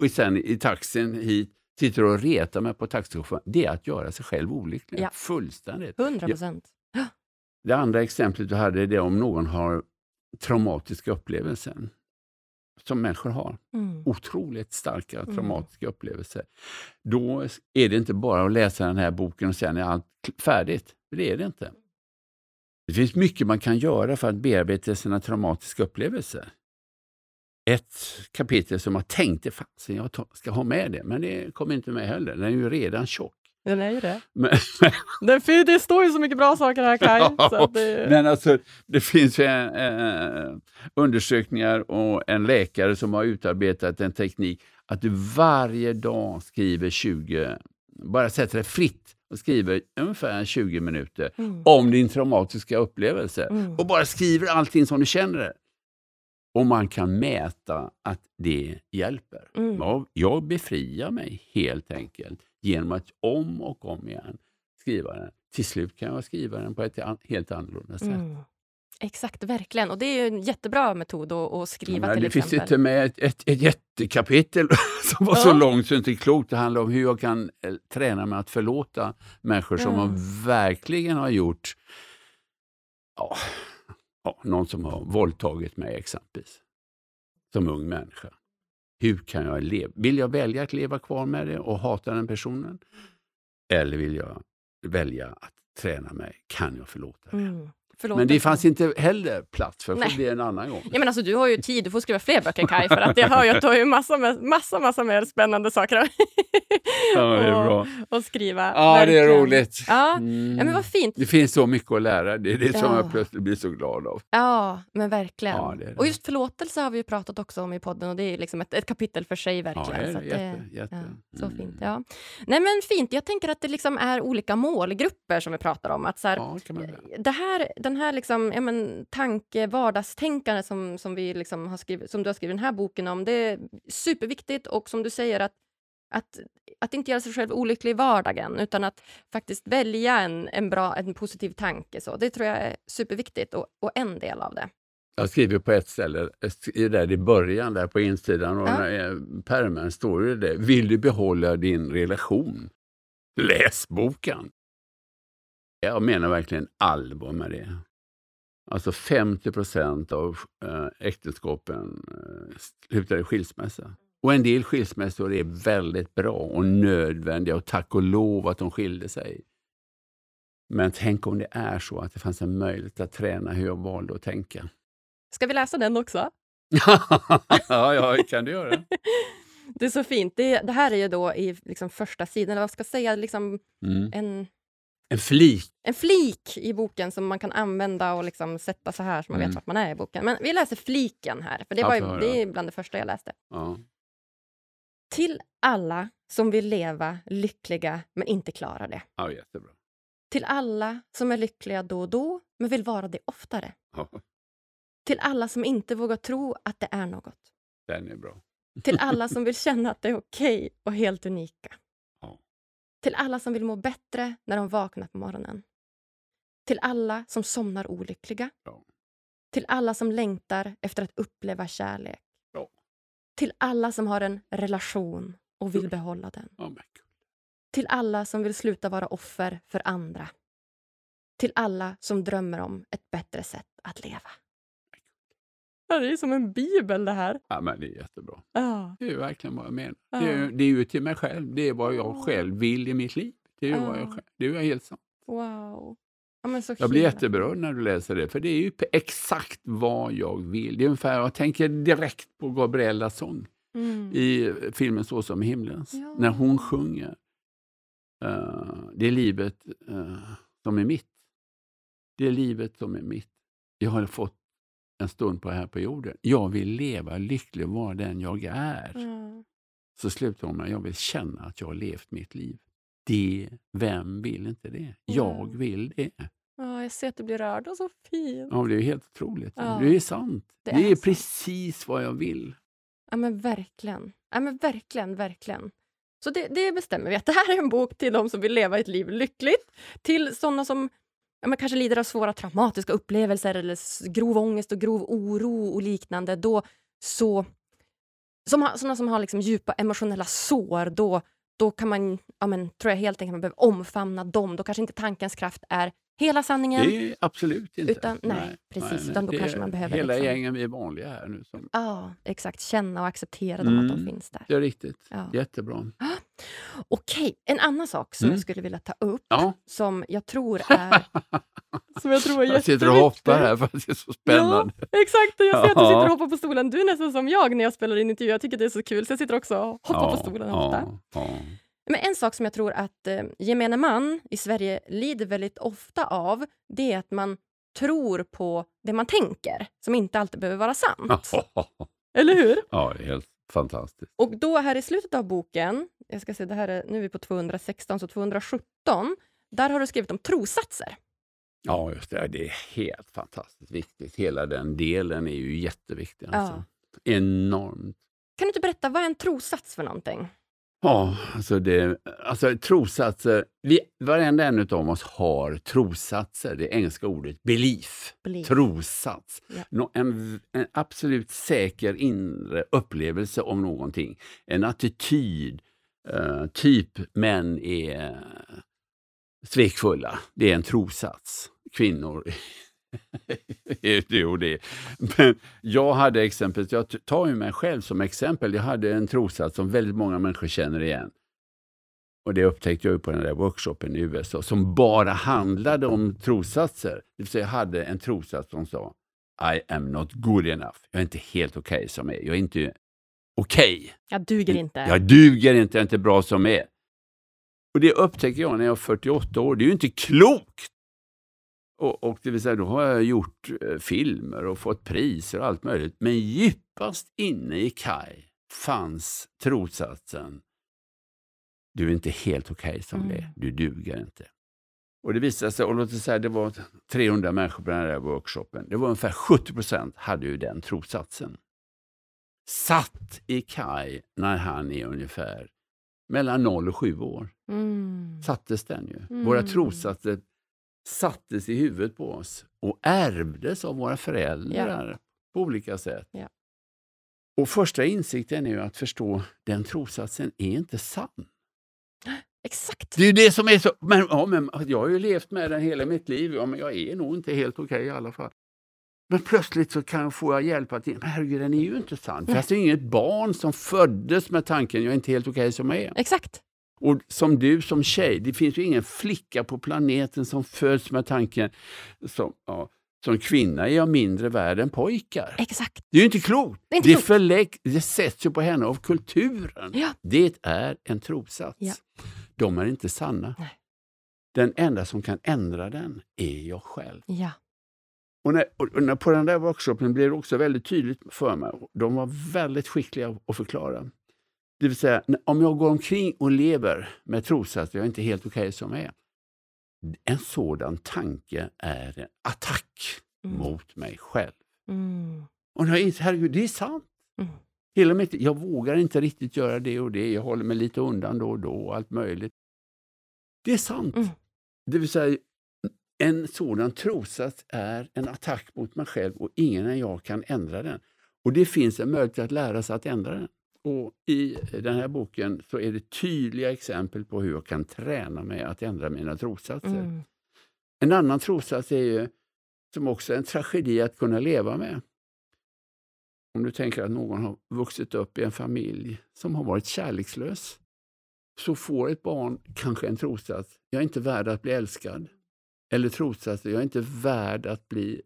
S2: och sen i taxin hit sitter och retar mig på taxichauffören, det är att göra sig själv olycklig. Ja. Fullständigt.
S1: 100 procent.
S2: Det andra exemplet du hade är det om någon har traumatiska upplevelser som människor har. Mm. Otroligt starka mm. traumatiska mm. upplevelser. Då är det inte bara att läsa den här boken och sen är allt färdigt. Det är det inte. Det finns mycket man kan göra för att bearbeta sina traumatiska upplevelser. Ett kapitel som jag tänkte, fasen jag ska ha med det, men det kommer inte med heller. Den är ju redan tjock.
S1: Den är ju det. Men, det, det står ju så mycket bra saker här Kaj. Ja,
S2: det... Men alltså, det finns ju eh, undersökningar och en läkare som har utarbetat en teknik att du varje dag skriver 20, bara sätter det fritt och skriver ungefär 20 minuter mm. om din traumatiska upplevelse. Mm. Och bara skriver allting som du känner det. Och man kan mäta att det hjälper. Mm. Jag, jag befriar mig helt enkelt genom att om och om igen skriva den. Till slut kan jag skriva den på ett helt annorlunda sätt. Mm.
S1: Exakt, verkligen. Och det är en jättebra metod att, att skriva ja, till
S2: det
S1: exempel.
S2: Det finns till med ett, ett, ett jättekapitel som var ja. så långt så det inte är klokt. Det handlar om hur jag kan eh, träna mig att förlåta människor som ja. verkligen har gjort ja, ja, någon som har våldtagit mig exempelvis. Som ung människa. Hur kan jag leva? Vill jag välja att leva kvar med det och hata den personen? Eller vill jag välja att träna mig? Kan jag förlåta det? Mm. Förlåt, men det fanns inte heller plats för, det får bli en annan gång.
S1: Ja, men alltså, du har ju tid, du får skriva fler böcker Kaj, för att jag hör ju att du har ju massa, massa, massa mer spännande saker
S2: ja, det är bra.
S1: att skriva.
S2: Ja, verkligen. det är roligt.
S1: Ja. Mm. ja, men vad fint.
S2: Det finns så mycket att lära, det är det ja. som jag plötsligt blir så glad av.
S1: Ja, men verkligen. Ja, det det. Och just förlåtelse har vi ju pratat också om i podden och det är liksom ett, ett kapitel för sig verkligen. Ja,
S2: så jätte, det, jätte.
S1: Ja, så mm. fint. Ja. Nej men fint, jag tänker att det liksom är olika målgrupper som vi pratar om. Att så här, det här, den här liksom, ja, men, tanke, vardagstänkande som, som, vi liksom har skrivit, som du har skrivit den här boken om, det är superviktigt och som du säger att att, att inte göra sig själv olycklig i vardagen utan att faktiskt välja en, en, bra, en positiv tanke. Så. Det tror jag är superviktigt och, och en del av det.
S2: Jag skriver på ett ställe, där i början, där på insidan av ja. pärmen, står det Vill du behålla din relation? Läs boken! Jag menar verkligen allvar med det. Alltså 50 procent av äh, äktenskapen äh, slutar i skilsmässa. Och en del skilsmässor är väldigt bra och nödvändiga och tack och lov att de skilde sig. Men tänk om det är så att det fanns en möjlighet att träna hur jag valde att tänka.
S1: Ska vi läsa den också?
S2: ja, ja, kan du göra.
S1: det är så fint. Det, det, här är ju då i liksom första sidan, eller vad ska jag säga, liksom mm. en
S2: en flik.
S1: En flik i boken som man kan använda och liksom sätta så här så man mm. vet vart man är i boken. Men vi läser fliken här, för det, var, det är bland det första jag läste. Ja. Till alla som vill leva lyckliga men inte klarar det.
S2: Ja, jättebra.
S1: Till alla som är lyckliga då och då men vill vara det oftare. Ja. Till alla som inte vågar tro att det är något.
S2: Den är bra.
S1: Till alla som vill känna att det är okej okay och helt unika. Till alla som vill må bättre när de vaknar på morgonen. Till alla som somnar olyckliga. Ja. Till alla som längtar efter att uppleva kärlek. Ja. Till alla som har en relation och vill behålla den. Oh till alla som vill sluta vara offer för andra. Till alla som drömmer om ett bättre sätt att leva. Ja, det är som en bibel det här.
S2: Ja, men det är jättebra. Ja. Det är verkligen vad jag menar. Ja. Det, är, det är ju till mig själv. Det är vad jag själv vill i mitt liv. Det är, ja. vad jag själv, det är helt sant.
S1: Wow.
S2: Ja, jag blir jätteberörd när du läser det, för det är ju exakt vad jag vill. Det är ungefär, jag tänker direkt på Gabriellas sång mm. i filmen Så som himlens. När hon sjunger Uh, det är livet uh, som är mitt. Det är livet som är mitt. Jag har fått en stund på här på jorden. Jag vill leva lycklig och vara den jag är. Mm. Så slutar hon med jag vill känna att jag har levt mitt liv. Det, vem vill inte det? Mm. Jag vill det.
S1: Ja, jag ser att du blir rörd och så fin.
S2: Ja, det är helt otroligt. Ja. Det är sant. Det är, det är precis vad jag vill.
S1: Ja, men verkligen. Ja, men verkligen, verkligen. Så det, det, bestämmer vi att det här är en bok till de som vill leva ett liv lyckligt, till sådana som ja, men kanske lider av svåra traumatiska upplevelser eller grov ångest och grov oro och liknande. Då så, som har, sådana som har liksom djupa emotionella sår, då, då kan man, ja, men, tror jag helt enkelt man behöver omfamna dem. Då kanske inte tankens kraft är hela sanningen.
S2: Det är absolut inte.
S1: Utan, nej, nej precis. Nej. Utan då kanske man behöver...
S2: Hela liksom, gängen vi är vanliga här nu. Som...
S1: Ja, exakt. Känna och acceptera dem, mm, att de mm, finns där.
S2: Det är riktigt. Ja. Jättebra.
S1: Okej, en annan sak som mm. jag skulle vilja ta upp, ja. som jag tror är som jag tror är
S2: Jag sitter och hoppar här för att det är så spännande.
S1: Ja, exakt, jag ser att du sitter och hoppar på stolen. Du är nästan som jag när jag spelar in intervjuer. Jag tycker det är så kul, så jag sitter också och hoppar på stolen ofta. Men en sak som jag tror att eh, gemene man i Sverige lider väldigt ofta av, det är att man tror på det man tänker, som inte alltid behöver vara sant. Eller hur?
S2: Ja, det är helt fantastiskt.
S1: Och då här i slutet av boken, jag ska se, det här är, nu är vi på 216, så 217, där har du skrivit om trossatser.
S2: Ja, just det. Det är helt fantastiskt viktigt. Hela den delen är ju jätteviktig. Alltså. Ja. Enormt.
S1: Kan du inte berätta, vad är en trossats för någonting?
S2: Ja, alltså, det, alltså trossatser. Vi, varenda en av oss har trossatser. Det engelska ordet belief. belief. Trossats. Ja. En, en, absolut säker inre upplevelse om någonting. En attityd. Uh, typ män är svekfulla. Det är en trossats. Kvinnor det och det. Men jag hade exempel, jag tar ju mig själv som exempel. Jag hade en trossats som väldigt många människor känner igen. Och det upptäckte jag ju på den där workshopen i USA som bara handlade om trossatser. Det vill säga jag hade en trossats som sa I am not good enough. Jag är inte helt okej okay som är. Jag är inte okej. Okay.
S1: Jag duger inte.
S2: Jag duger inte, jag är inte bra som är. Och det upptäckte jag när jag var 48 år. Det är ju inte klokt! Och, och det vill säga, då har jag gjort eh, filmer och fått priser och allt möjligt. Men djupast inne i Kai fanns trossatsen du är inte helt okej okay som mm. det är. Du duger inte. Och det visade sig, och låt oss säga det var 300 människor på den här workshopen. Det var ungefär 70 procent hade ju den trossatsen. Satt i Kai när han är ungefär mellan 0 och 7 år. Mm. Sattes den ju. Mm. Våra trossatser sattes i huvudet på oss och ärvdes av våra föräldrar ja. på olika sätt. Ja. Och första insikten är ju att förstå den trossatsen är inte sann.
S1: Exakt.
S2: Det är det som är så... Men, ja, men jag har ju levt med den hela mitt liv. Ja, men jag är nog inte helt okej okay i alla fall. Men plötsligt så kan, får jag hjälp att... Men herregud, den är ju inte sann. Det är inget barn som föddes med tanken jag är inte helt okej okay som jag är.
S1: Exakt.
S2: Och som du som tjej, det finns ju ingen flicka på planeten som föds med tanken som, ja, som kvinna är jag mindre värd än pojkar.
S1: Exakt.
S2: Det är ju inte klokt. Det, inte det, förlägg, det sätts ju på henne av kulturen. Ja. Det är en trossats. Ja. De är inte sanna. Nej. Den enda som kan ändra den är jag själv.
S1: Ja.
S2: Och, när, och när, på den där workshopen blev det också väldigt tydligt för mig. De var väldigt skickliga att förklara. Det vill säga, om jag går omkring och lever med trossats, jag är inte helt okej okay som jag är. En sådan tanke är en attack mm. mot mig själv. Mm. Och jag inser, herregud, det är sant. Mm. Hela mitt, jag vågar inte riktigt göra det och det, jag håller mig lite undan då och då allt möjligt. Det är sant. Mm. Det vill säga, en sådan trosats är en attack mot mig själv och ingen än jag kan ändra den. Och det finns en möjlighet att lära sig att ändra den. Och I den här boken så är det tydliga exempel på hur jag kan träna mig att ändra mina trossatser. Mm. En annan trossats är ju, som också är en tragedi att kunna leva med. Om du tänker att någon har vuxit upp i en familj som har varit kärlekslös, så får ett barn kanske en trossats, jag är inte värd att bli älskad. Eller trossatser. jag är inte värd att bli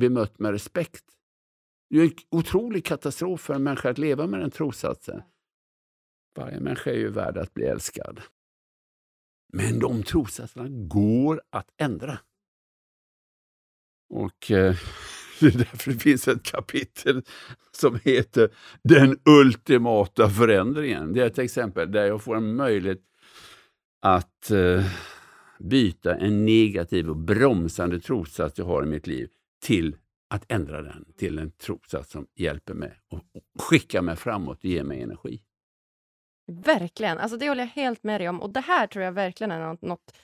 S2: bemött med respekt. Det är en otrolig katastrof för en människa att leva med den trossatsen. Varje människa är ju värd att bli älskad. Men de trossatserna går att ändra. Och eh, det är därför det finns ett kapitel som heter Den ultimata förändringen. Det är ett exempel där jag får en möjlighet att eh, byta en negativ och bromsande trossats jag har i mitt liv till att ändra den till en trossats som hjälper mig och skickar mig framåt och ger mig energi.
S1: Verkligen, alltså det håller jag helt med dig om. Och det här tror jag verkligen är något, något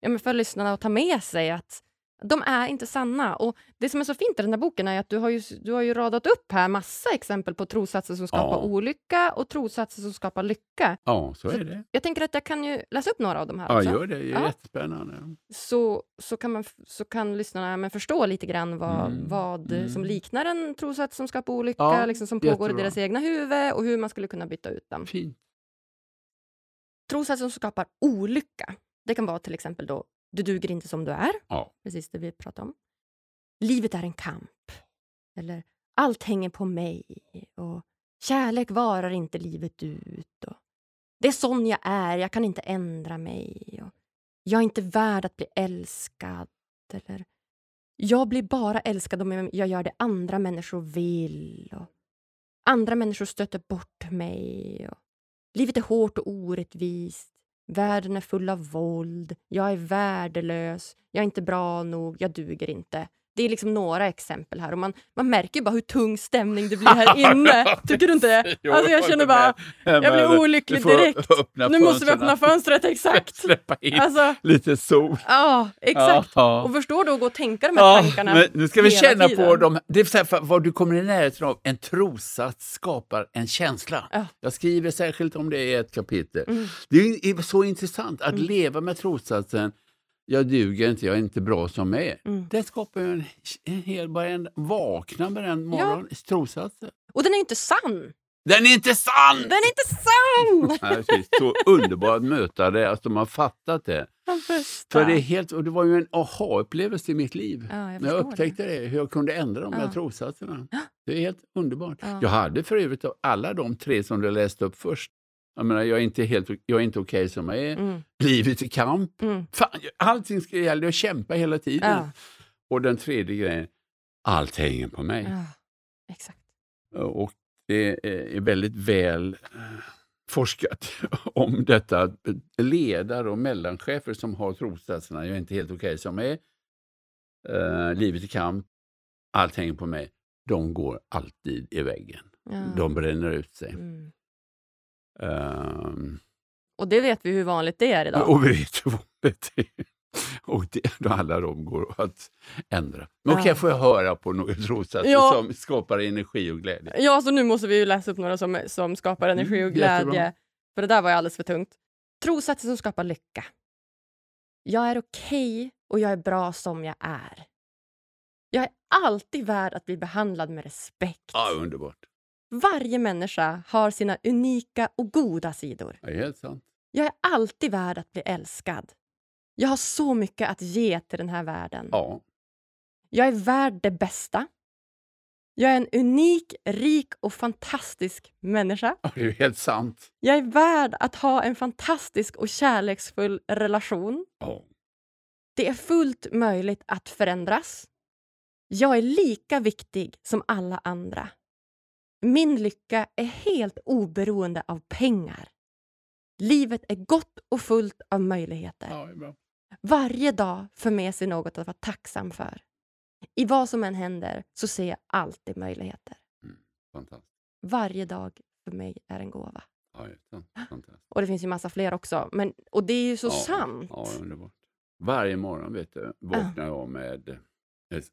S1: ja, för lyssnarna att ta med sig. att de är inte sanna. Och Det som är så fint i den här boken är att du har ju, du har ju radat upp här massa exempel på trossatser som skapar ja. olycka och trossatser som skapar lycka.
S2: Ja, så, så är det.
S1: Jag tänker att jag kan ju läsa upp några av dem här
S2: ja,
S1: också.
S2: gör det. Det är ja. jättespännande.
S1: Så, så, kan man, så kan lyssnarna men förstå lite grann vad, mm. vad mm. som liknar en trossats som skapar olycka, ja, liksom, som pågår jättebra. i deras egna huvud och hur man skulle kunna byta ut dem.
S2: Fint.
S1: Trossatser som skapar olycka, det kan vara till exempel då du duger inte som du är.
S2: Ja.
S1: Precis det vi pratade om. Livet är en kamp. Eller allt hänger på mig. Och kärlek varar inte livet ut. Och det är sån jag är, jag kan inte ändra mig. Och jag är inte värd att bli älskad. Eller jag blir bara älskad om jag gör det andra människor vill. Och andra människor stöter bort mig. Och livet är hårt och orättvist. Världen är full av våld. Jag är värdelös. Jag är inte bra nog. Jag duger inte. Det är liksom några exempel här och man, man märker bara hur tung stämning det blir här inne. Tycker du inte det? Alltså jag känner bara, jag blir olycklig direkt. Nu måste vi öppna fönstret, exakt.
S2: Släppa in alltså, lite sol.
S1: Ja, exakt. Och förstår du att gå och tänka de här tankarna
S2: Nu ska vi känna på dem. Det är så här, vad du kommer i närheten av, en trossats skapar en känsla. Ja. Jag skriver särskilt om det i ett kapitel. Mm. Det är så intressant att mm. leva med trossatsen jag duger inte, jag är inte bra som jag är. Mm. Det skapar ju en, en hel... Bara en, vakna med den morgonen, ja. trossatsen.
S1: Och den är inte sann!
S2: Den är inte sann!
S1: Den är inte sann!
S2: så underbart att möta det, att de har fattat det. För det, är helt, och det var ju en aha-upplevelse i mitt liv. Ja, jag när jag upptäckte det. det. hur jag kunde ändra de ja. här trossatserna. Det är helt underbart. Ja. Jag hade för övrigt alla de tre som du läste upp först, jag menar, jag är inte, helt, jag är inte okej okay som jag är. Mm. Livet är kamp. Mm. Fan, allting ska gälla att kämpa hela tiden. Ja. Och den tredje grejen, allt hänger på mig. Ja,
S1: exakt.
S2: Och det är väldigt väl eh, forskat om detta. Ledare och mellanchefer som har trossatserna, jag är inte helt okej okay som jag är. Uh, livet är kamp, allt hänger på mig. De går alltid i väggen. Ja. De bränner ut sig. Mm.
S1: Um, och det vet vi hur vanligt det är idag.
S2: Och vi vet hur vanligt det är. Och det, alla de går att ändra. Men okej, okay, får jag höra på några trossatser ja. som skapar energi och glädje?
S1: Ja, så nu måste vi läsa upp några som, som skapar mm, energi och glädje. Jättebra. För det där var ju alldeles för tungt. Trossatser som skapar lycka. Jag är okej okay och jag är bra som jag är. Jag är alltid värd att bli behandlad med respekt.
S2: Ja, underbart.
S1: Varje människa har sina unika och goda sidor.
S2: Det är helt sant.
S1: Jag är alltid värd att bli älskad. Jag har så mycket att ge till den här världen.
S2: Ja.
S1: Jag är värd det bästa. Jag är en unik, rik och fantastisk människa.
S2: det är helt sant.
S1: Jag är värd att ha en fantastisk och kärleksfull relation.
S2: Ja.
S1: Det är fullt möjligt att förändras. Jag är lika viktig som alla andra. Min lycka är helt oberoende av pengar. Livet är gott och fullt av möjligheter.
S2: Ja,
S1: Varje dag för med sig något att vara tacksam för. I vad som än händer så ser jag alltid möjligheter.
S2: Mm, fantastiskt.
S1: Varje dag för mig är en gåva.
S2: Ja.
S1: Och det finns ju massa fler också. Men, och det är ju så
S2: ja,
S1: sant.
S2: Ja, underbart. Varje morgon vet du, vaknar jag med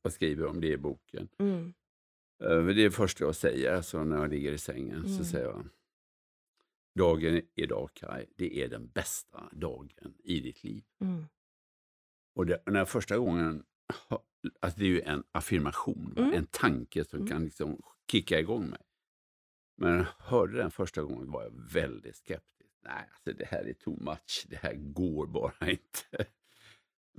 S2: och skriver om det i boken. Mm. Eh, det är det första jag säger alltså, när jag ligger i sängen. Mm. Så säger jag Dagen idag Kaj, det är den bästa dagen i ditt liv. Mm. Och det, när första gången, alltså det är ju en affirmation, mm. en tanke som mm. kan liksom kicka igång mig. Men när jag hörde den första gången var jag väldigt skeptisk. Nej, alltså det här är too much, det här går bara inte.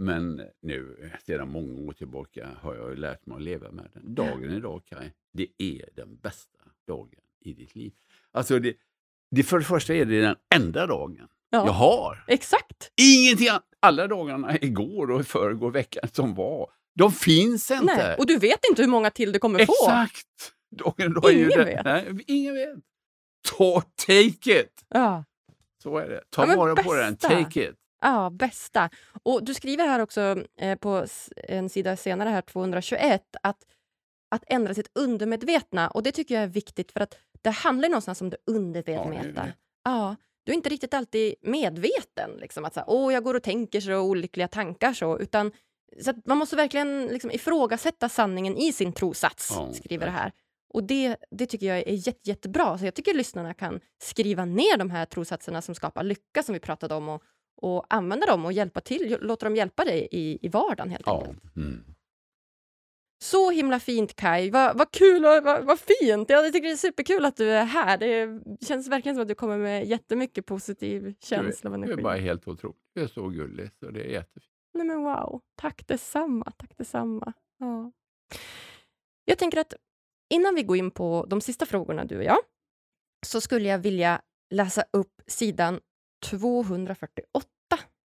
S2: Men nu, sedan många år tillbaka, har jag lärt mig att leva med den. Dagen idag, Kaj, det är den bästa dagen i ditt liv. Alltså det, det för det första är det den enda dagen ja, jag har.
S1: Exakt.
S2: Ingenting Alla dagarna igår och förrgår, veckan som var, de finns inte. Nej,
S1: och du vet inte hur många till du kommer
S2: Exakt.
S1: få.
S2: Exakt. Dagen idag ingen är vet. Nej, ingen vet. Ta, take it! Ja. Så är det. Ta ja, vara på den. Take it.
S1: Ja, bästa. Och Du skriver här också eh, på en sida senare, här 221, att, att ändra sitt undermedvetna. Och Det tycker jag är viktigt, för att det handlar någonstans om det undermedvetna. Ja, ja, du är inte riktigt alltid medveten. Liksom, att så här, Åh, jag går och tänker så olyckliga tankar. så, utan så Man måste verkligen liksom ifrågasätta sanningen i sin trosats, ja, skriver det här. Och det, det tycker jag är jätte, jättebra. Så jag tycker lyssnarna kan skriva ner de här trossatserna som skapar lycka, som vi pratade om, och, och använda dem och hjälpa till, låta dem hjälpa dig i, i vardagen helt ja. enkelt. Mm. Så himla fint Kai, vad, vad kul och vad, vad fint! Jag tycker det är superkul att du är här. Det känns verkligen som att du kommer med jättemycket positiv känsla och energi.
S2: Du är bara helt otroligt. Du är så gullig så det är jättefint.
S1: Nej men wow, tack detsamma. Tack detsamma. Ja. Jag tänker att innan vi går in på de sista frågorna du och jag, så skulle jag vilja läsa upp sidan 248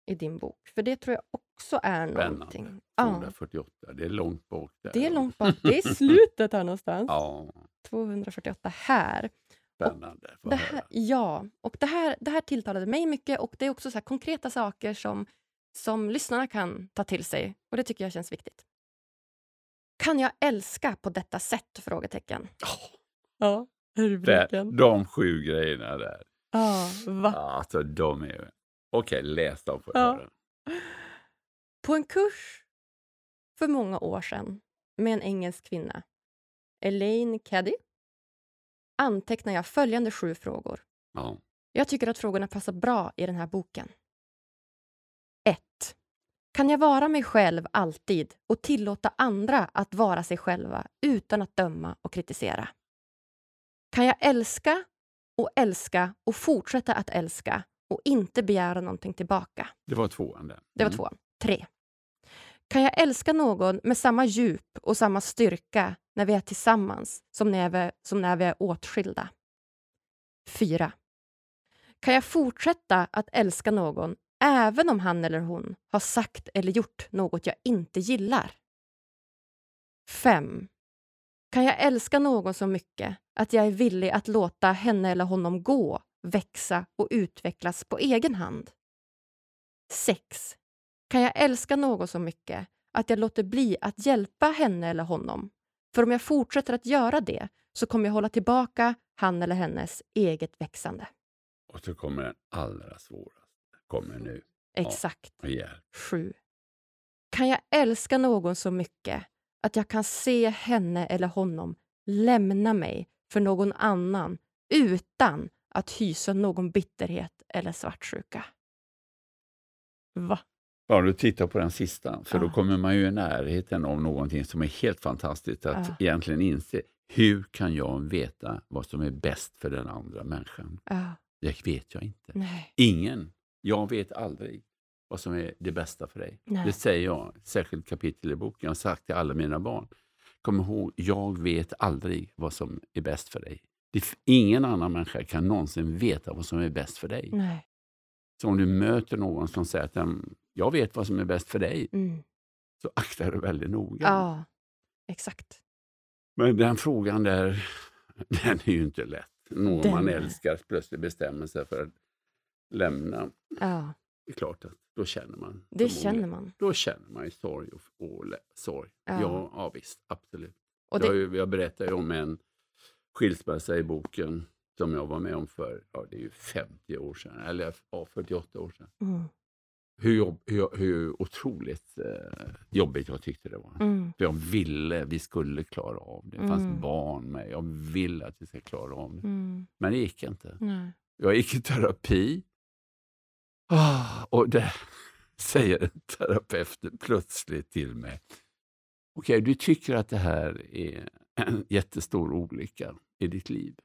S1: i din bok. För det tror jag också är Spännande. någonting.
S2: 248, ja. det är långt bak. Där.
S1: Det är långt bak. Det är slutet här någonstans. Ja. 248 här.
S2: Spännande.
S1: Det här, ja, och det här, det här tilltalade mig mycket och det är också så konkreta saker som, som lyssnarna kan ta till sig och det tycker jag känns viktigt. Kan jag älska på detta sätt? Frågetecken. Oh. Ja, rubriken.
S2: De sju grejerna där.
S1: Ja, va?
S2: Alltså, de är... Okej, okay, läs dem för ja.
S1: På en kurs för många år sedan med en engelsk kvinna, Elaine Caddy, antecknar jag följande sju frågor. Ja. Jag tycker att frågorna passar bra i den här boken. 1. Kan jag vara mig själv alltid och tillåta andra att vara sig själva utan att döma och kritisera? Kan jag älska och älska och fortsätta att älska och inte begära någonting tillbaka?
S2: Det var tvåan. Där. Mm.
S1: Det var mm. tvåan. Tre. Kan jag älska någon med samma djup och samma styrka när vi är tillsammans som när vi, som när vi är åtskilda? 4. Kan jag fortsätta att älska någon även om han eller hon har sagt eller gjort något jag inte gillar? 5. Kan jag älska någon så mycket att jag är villig att låta henne eller honom gå, växa och utvecklas på egen hand? 6. Kan jag älska någon så mycket att jag låter bli att hjälpa henne eller honom? För om jag fortsätter att göra det så kommer jag hålla tillbaka han eller hennes eget växande.
S2: Och så kommer den allra svåraste. Kommer nu.
S1: Exakt.
S2: Ja,
S1: Sju. Kan jag älska någon så mycket att jag kan se henne eller honom lämna mig för någon annan utan att hysa någon bitterhet eller svartsjuka? Va?
S2: Ja, du tittar på den sista, för ja. då kommer man ju i närheten av någonting som är helt fantastiskt att ja. egentligen inse. Hur kan jag veta vad som är bäst för den andra människan? Ja. Det vet jag inte.
S1: Nej.
S2: Ingen. Jag vet aldrig vad som är det bästa för dig. Nej. Det säger jag, särskilt kapitel i boken. Jag har sagt till alla mina barn. Kom ihåg, jag vet aldrig vad som är bäst för dig. Ingen annan människa kan någonsin veta vad som är bäst för dig.
S1: Nej.
S2: Så om du möter någon som säger att jag vet vad som är bäst för dig, mm. så akta dig väldigt noga.
S1: Ja, exakt.
S2: Men den frågan där, den är ju inte lätt. Någon den... man älskar plötsligt bestämmer sig för att lämna.
S1: Ja.
S2: Det är klart att då känner man.
S3: Det känner man.
S2: Då känner man ju sorg och, och sorg. Ja. Ja, ja, visst, absolut. Och det... jag, jag berättar ju om en skilsmässa i boken som jag var med om för ja, det är ju 50 år sedan, eller ja, 48 år sedan. Mm. Hur, jobb, hur, hur otroligt eh, jobbigt jag tyckte det var. Mm. För jag ville, vi skulle klara av det. Det fanns mm. barn med. Jag ville att vi skulle klara av det. Mm. Men det gick inte. Nej. Jag gick i terapi. Oh, och det säger terapeuten plötsligt till mig. Okej, okay, du tycker att det här är en jättestor olycka i ditt liv.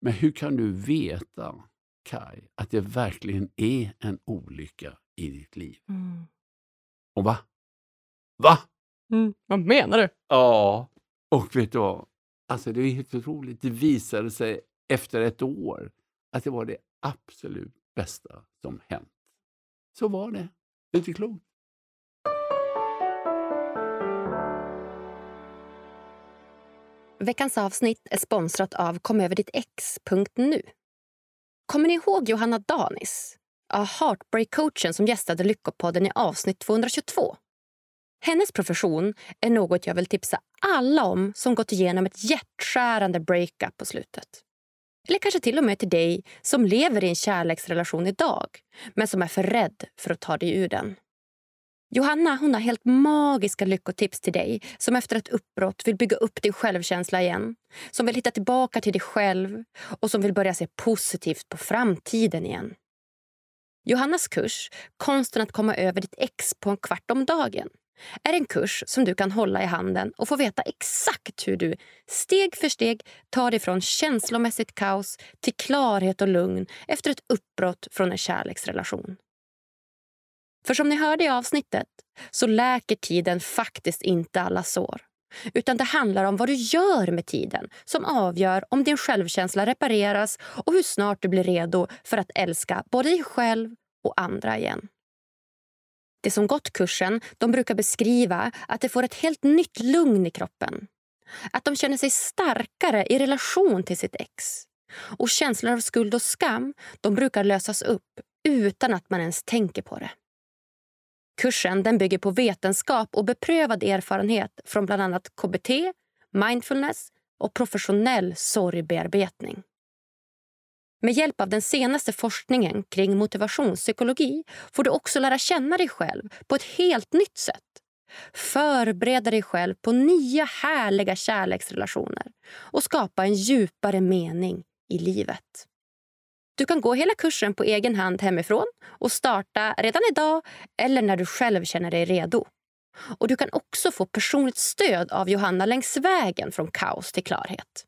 S2: Men hur kan du veta, Kai, att det verkligen är en olycka i ditt liv? Mm. Och va? Va?
S3: Mm, vad menar du?
S2: Ja, och vet du vad? Alltså det är helt otroligt. Det visade sig efter ett år att det var det absolut bästa som hänt. Så var det. Det är inte klokt.
S1: Veckans avsnitt är sponsrat av komöverdittx.nu. Kommer ni ihåg Johanna Danis? Heartbreak-coachen som gästade Lyckopodden i avsnitt 222. Hennes profession är något jag vill tipsa alla om som gått igenom ett hjärtskärande breakup på slutet. Eller kanske till och med till dig som lever i en kärleksrelation idag men som är för rädd för att ta dig ur den. Johanna hon har helt magiska lyckotips till dig som efter ett uppbrott vill bygga upp din självkänsla igen. Som vill hitta tillbaka till dig själv och som vill börja se positivt på framtiden igen. Johannas kurs Konsten att komma över ditt ex på en kvart om dagen är en kurs som du kan hålla i handen och få veta exakt hur du steg för steg tar dig från känslomässigt kaos till klarhet och lugn efter ett uppbrott från en kärleksrelation. För som ni hörde i avsnittet så läker tiden faktiskt inte alla sår. Utan det handlar om vad du gör med tiden som avgör om din självkänsla repareras och hur snart du blir redo för att älska både dig själv och andra igen. De som gått kursen de brukar beskriva att de får ett helt nytt lugn i kroppen. Att de känner sig starkare i relation till sitt ex. Och känslor av skuld och skam de brukar lösas upp utan att man ens tänker på det. Kursen den bygger på vetenskap och beprövad erfarenhet från bland annat KBT, mindfulness och professionell sorgbearbetning. Med hjälp av den senaste forskningen kring motivationspsykologi får du också lära känna dig själv på ett helt nytt sätt. Förbereda dig själv på nya härliga kärleksrelationer och skapa en djupare mening i livet. Du kan gå hela kursen på egen hand hemifrån och starta redan idag eller när du själv känner dig redo. Och Du kan också få personligt stöd av Johanna längs vägen från kaos till klarhet.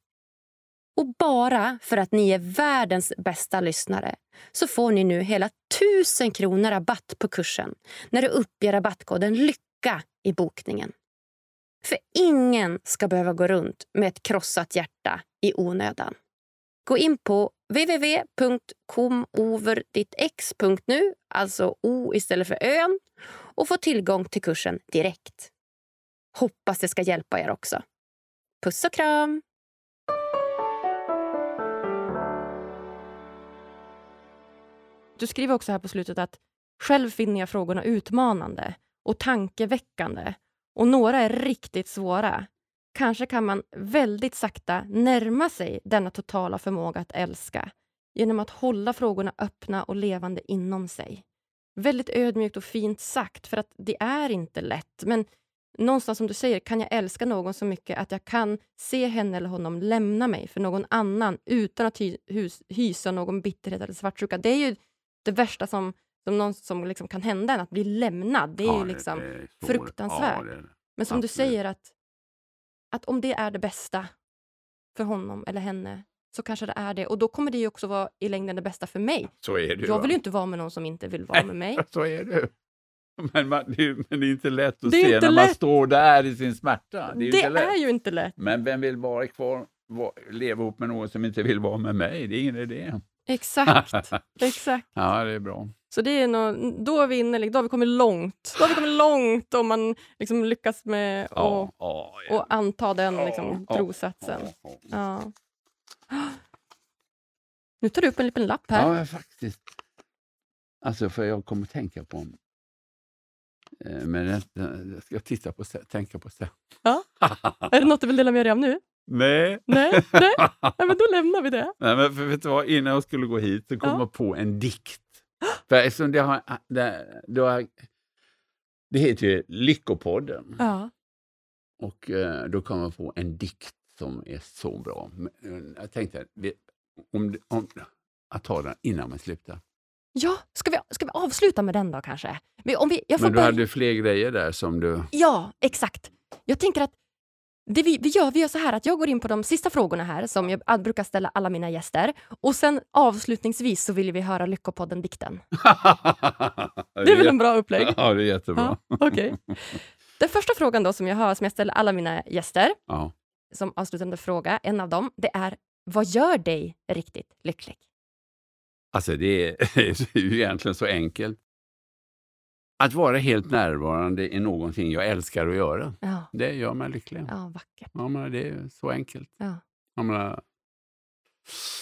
S1: Och bara för att ni är världens bästa lyssnare så får ni nu hela 1000 kronor rabatt på kursen när du uppger rabattkoden LYCKA i bokningen. För ingen ska behöva gå runt med ett krossat hjärta i onödan. Gå in på www.comoverdittex.nu, alltså O istället för ön, och få tillgång till kursen direkt. Hoppas det ska hjälpa er också. Puss och kram!
S3: Du skriver också här på slutet att själv finner jag frågorna utmanande och tankeväckande och några är riktigt svåra. Kanske kan man väldigt sakta närma sig denna totala förmåga att älska genom att hålla frågorna öppna och levande inom sig. Väldigt ödmjukt och fint sagt, för att det är inte lätt. Men någonstans som du säger, kan jag älska någon så mycket att jag kan se henne eller honom lämna mig för någon annan utan att hy hysa någon bitterhet eller svartsjuka. Det är ju det värsta som, som, någon som liksom kan hända en, att bli lämnad. Det är ja, ju liksom det är fruktansvärt. Ja, Men som Absolut. du säger, att att om det är det bästa för honom eller henne så kanske det är det. Och då kommer det ju också vara i längden det bästa för mig.
S2: Så är det
S3: Jag vill ju inte vara med någon som inte vill vara med mig.
S2: så är det men, man, det, men det är inte lätt att se när lätt. man står där i sin smärta.
S3: Det är, det är ju inte lätt.
S2: Men vem vill vara kvar, var, leva ihop med någon som inte vill vara med mig? Det är ingen idé.
S3: Exakt. Exakt.
S2: Ja, det är bra.
S3: Så det är nog, då, är vi inne, då har vi kommit långt. Då har vi kommit långt om man liksom lyckas med att ja, ja. Och anta den liksom, trosatsen. Ja. Nu tar du upp en liten lapp här.
S2: Ja, faktiskt. Alltså, för jag kommer tänka på eh, men jag ska titta på tänka på sen.
S1: Ja. Är det något du vill dela med dig av nu?
S2: Nej.
S1: Nej, nej. nej men då lämnar vi det.
S2: Nej, men för, vet du vad? Innan jag skulle gå hit så kom ja. jag på en dikt. För eftersom det, har, det, det, har, det heter ju Lyckopodden.
S1: Ja.
S2: Och eh, då kom jag på en dikt som är så bra. Eh, jag tänkte om, om, att ta den innan man slutar.
S1: Ja, ska vi, ska vi avsluta med den då kanske?
S2: Om vi, jag Men du bara... hade fler grejer där som du...
S1: Ja, exakt. Jag tänker att det vi, vi, gör, vi gör så här att jag går in på de sista frågorna här som jag brukar ställa alla mina gäster. Och sen avslutningsvis så vill vi höra Lyckopodden-dikten. det är väl en bra upplägg?
S2: Ja, det är jättebra.
S1: Ja, okay. Den första frågan då som jag har, som jag ställer alla mina gäster,
S2: ja.
S1: som avslutande fråga, en av dem, det är vad gör dig riktigt lycklig?
S2: Alltså det är ju egentligen så enkelt. Att vara helt närvarande är någonting jag älskar att göra.
S1: Ja.
S2: Det gör mig lycklig.
S1: Ja, vackert.
S2: Ja, men det är så enkelt.
S1: Ja.
S2: Jag, menar,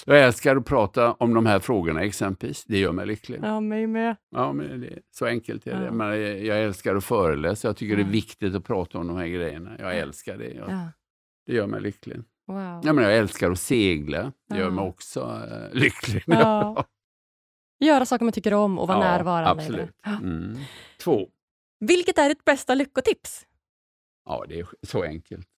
S2: jag älskar att prata om de här frågorna exempelvis. Det gör mig lycklig.
S1: Ja, mig med.
S2: Ja, men det är så enkelt är det. Ja. Men jag älskar att föreläsa. Jag tycker det är viktigt att prata om de här grejerna. Jag älskar det. Jag,
S1: ja.
S2: Det gör mig lycklig.
S1: Wow.
S2: Ja, men jag älskar att segla. Det gör mig också uh, lycklig.
S1: Göra saker man tycker om och vara ja, närvarande.
S2: Absolut. Mm. Två.
S1: Vilket är ditt bästa lyckotips?
S2: Ja, det är så enkelt.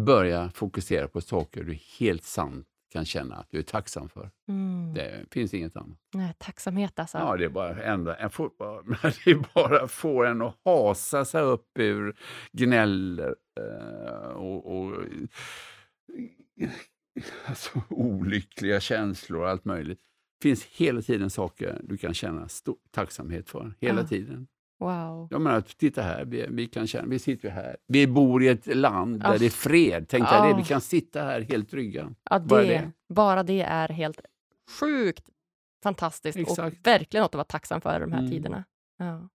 S2: Börja fokusera på saker du helt sant kan känna att du är tacksam för.
S1: Mm.
S2: Det finns inget annat.
S1: Nej, tacksamhet alltså.
S2: Ja, det är bara, ändra, en får, det är bara få en att hasa sig upp ur gnäller eh, och, och alltså, olyckliga känslor och allt möjligt finns hela tiden saker du kan känna stor tacksamhet för. Hela ja. tiden.
S1: Wow.
S2: Jag menar, titta här, vi, vi, kan känna, vi sitter här. Vi bor i ett land där oh. det är fred. Tänk dig oh. det, vi kan sitta här helt trygga.
S1: Ja, det, bara, det. bara det är helt sjukt fantastiskt Exakt. och verkligen något att vara tacksam för de här mm. tiderna. Ja.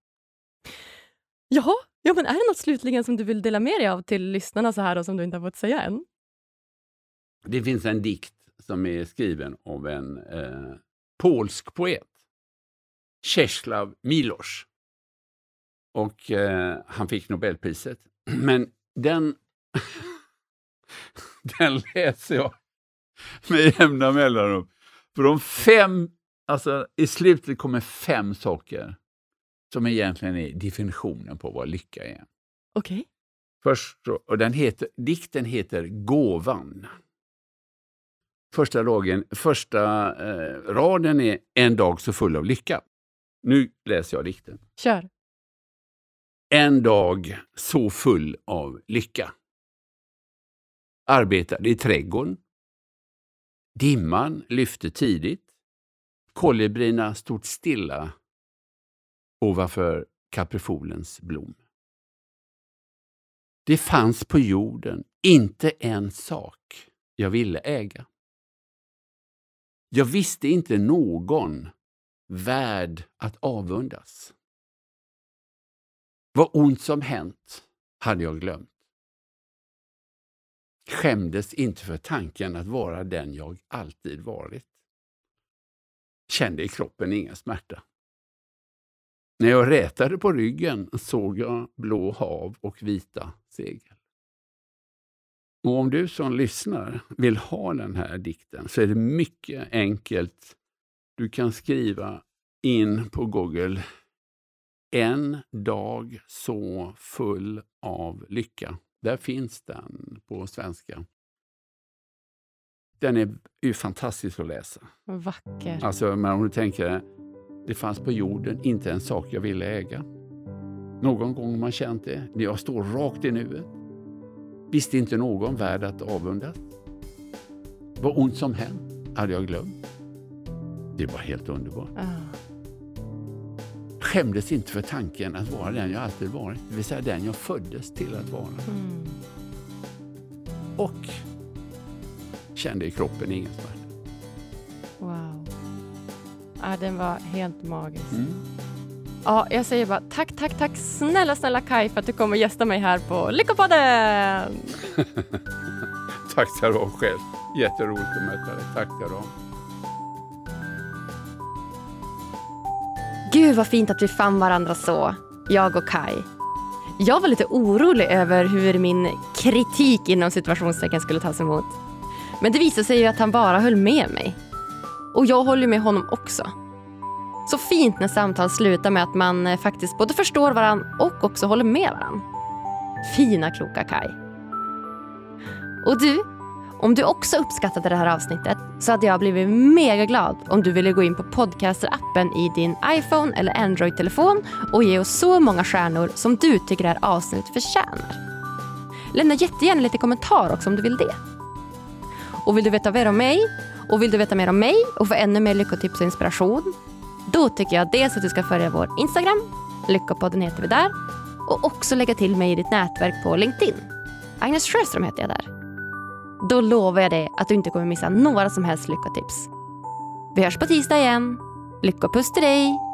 S1: Jaha, ja, men är det något slutligen som du vill dela med dig av till lyssnarna så här och som du inte har fått säga än?
S2: Det finns en dikt som är skriven av en eh, polsk poet, Czeslaw Milosz. Och eh, han fick Nobelpriset. Men den, den läser jag med jämna mellanrum. För de fem, alltså i slutet kommer fem saker som egentligen är definitionen på vad lycka är.
S1: Okej. Okay.
S2: Först, och den heter, dikten heter Gåvan. Första, dagen, första eh, raden är En dag så full av lycka. Nu läser jag dikten.
S1: Kör.
S2: En dag så full av lycka. Arbetade i trädgården. Dimman lyfte tidigt. Kolibrierna stod stilla ovanför kaprifolens blom. Det fanns på jorden inte en sak jag ville äga. Jag visste inte någon värd att avundas. Vad ont som hänt hade jag glömt. Skämdes inte för tanken att vara den jag alltid varit. Kände i kroppen ingen smärta. När jag rätade på ryggen såg jag blå hav och vita segel. Och om du som lyssnar vill ha den här dikten så är det mycket enkelt. Du kan skriva in på Google En dag så full av lycka. Där finns den på svenska. Den är ju fantastisk att läsa.
S1: Vacker.
S2: Alltså, men om du tänker, det fanns på jorden inte en sak jag ville äga. Någon gång har man känt det. Jag står rakt i nuet. Visste inte någon värd att avundas. Vad ont som hänt hade jag glömt. Det var helt underbart.
S1: Ah.
S2: Skämdes inte för tanken att vara den jag alltid varit, det vill säga den jag föddes till att vara.
S1: Mm.
S2: Och kände i kroppen ingen smärta.
S1: Wow. Ja, den var helt magisk.
S2: Mm.
S1: Ja, jag säger bara tack, tack, tack snälla, snälla Kai för att du kommer gästa mig här på Lyckopodden!
S2: tack ska du ha själv. Jätteroligt att möta dig. Tack ska du ha.
S1: Gud vad fint att vi fann varandra så, jag och Kai. Jag var lite orolig över hur min kritik inom situationstecken skulle tas emot. Men det visade sig ju att han bara höll med mig. Och jag håller med honom också. Så fint när samtal slutar med att man eh, faktiskt både förstår varandra och också håller med varandra. Fina kloka Kai. Och du, om du också uppskattade det här avsnittet så hade jag blivit mega glad om du ville gå in på Podcaster-appen i din iPhone eller Android-telefon och ge oss så många stjärnor som du tycker det här avsnittet förtjänar. Lämna jättegärna lite kommentar också om du vill det. Och vill du veta mer om mig och vill du veta mer om mig och få ännu mer lyckotips och inspiration då tycker jag dels att du ska följa vår Instagram, Lyckopodden heter vi där och också lägga till mig i ditt nätverk på LinkedIn. Agnes Sjöström heter jag där. Då lovar jag dig att du inte kommer missa några som helst lyckotips. Vi hörs på tisdag igen. Lyckopuss till dig!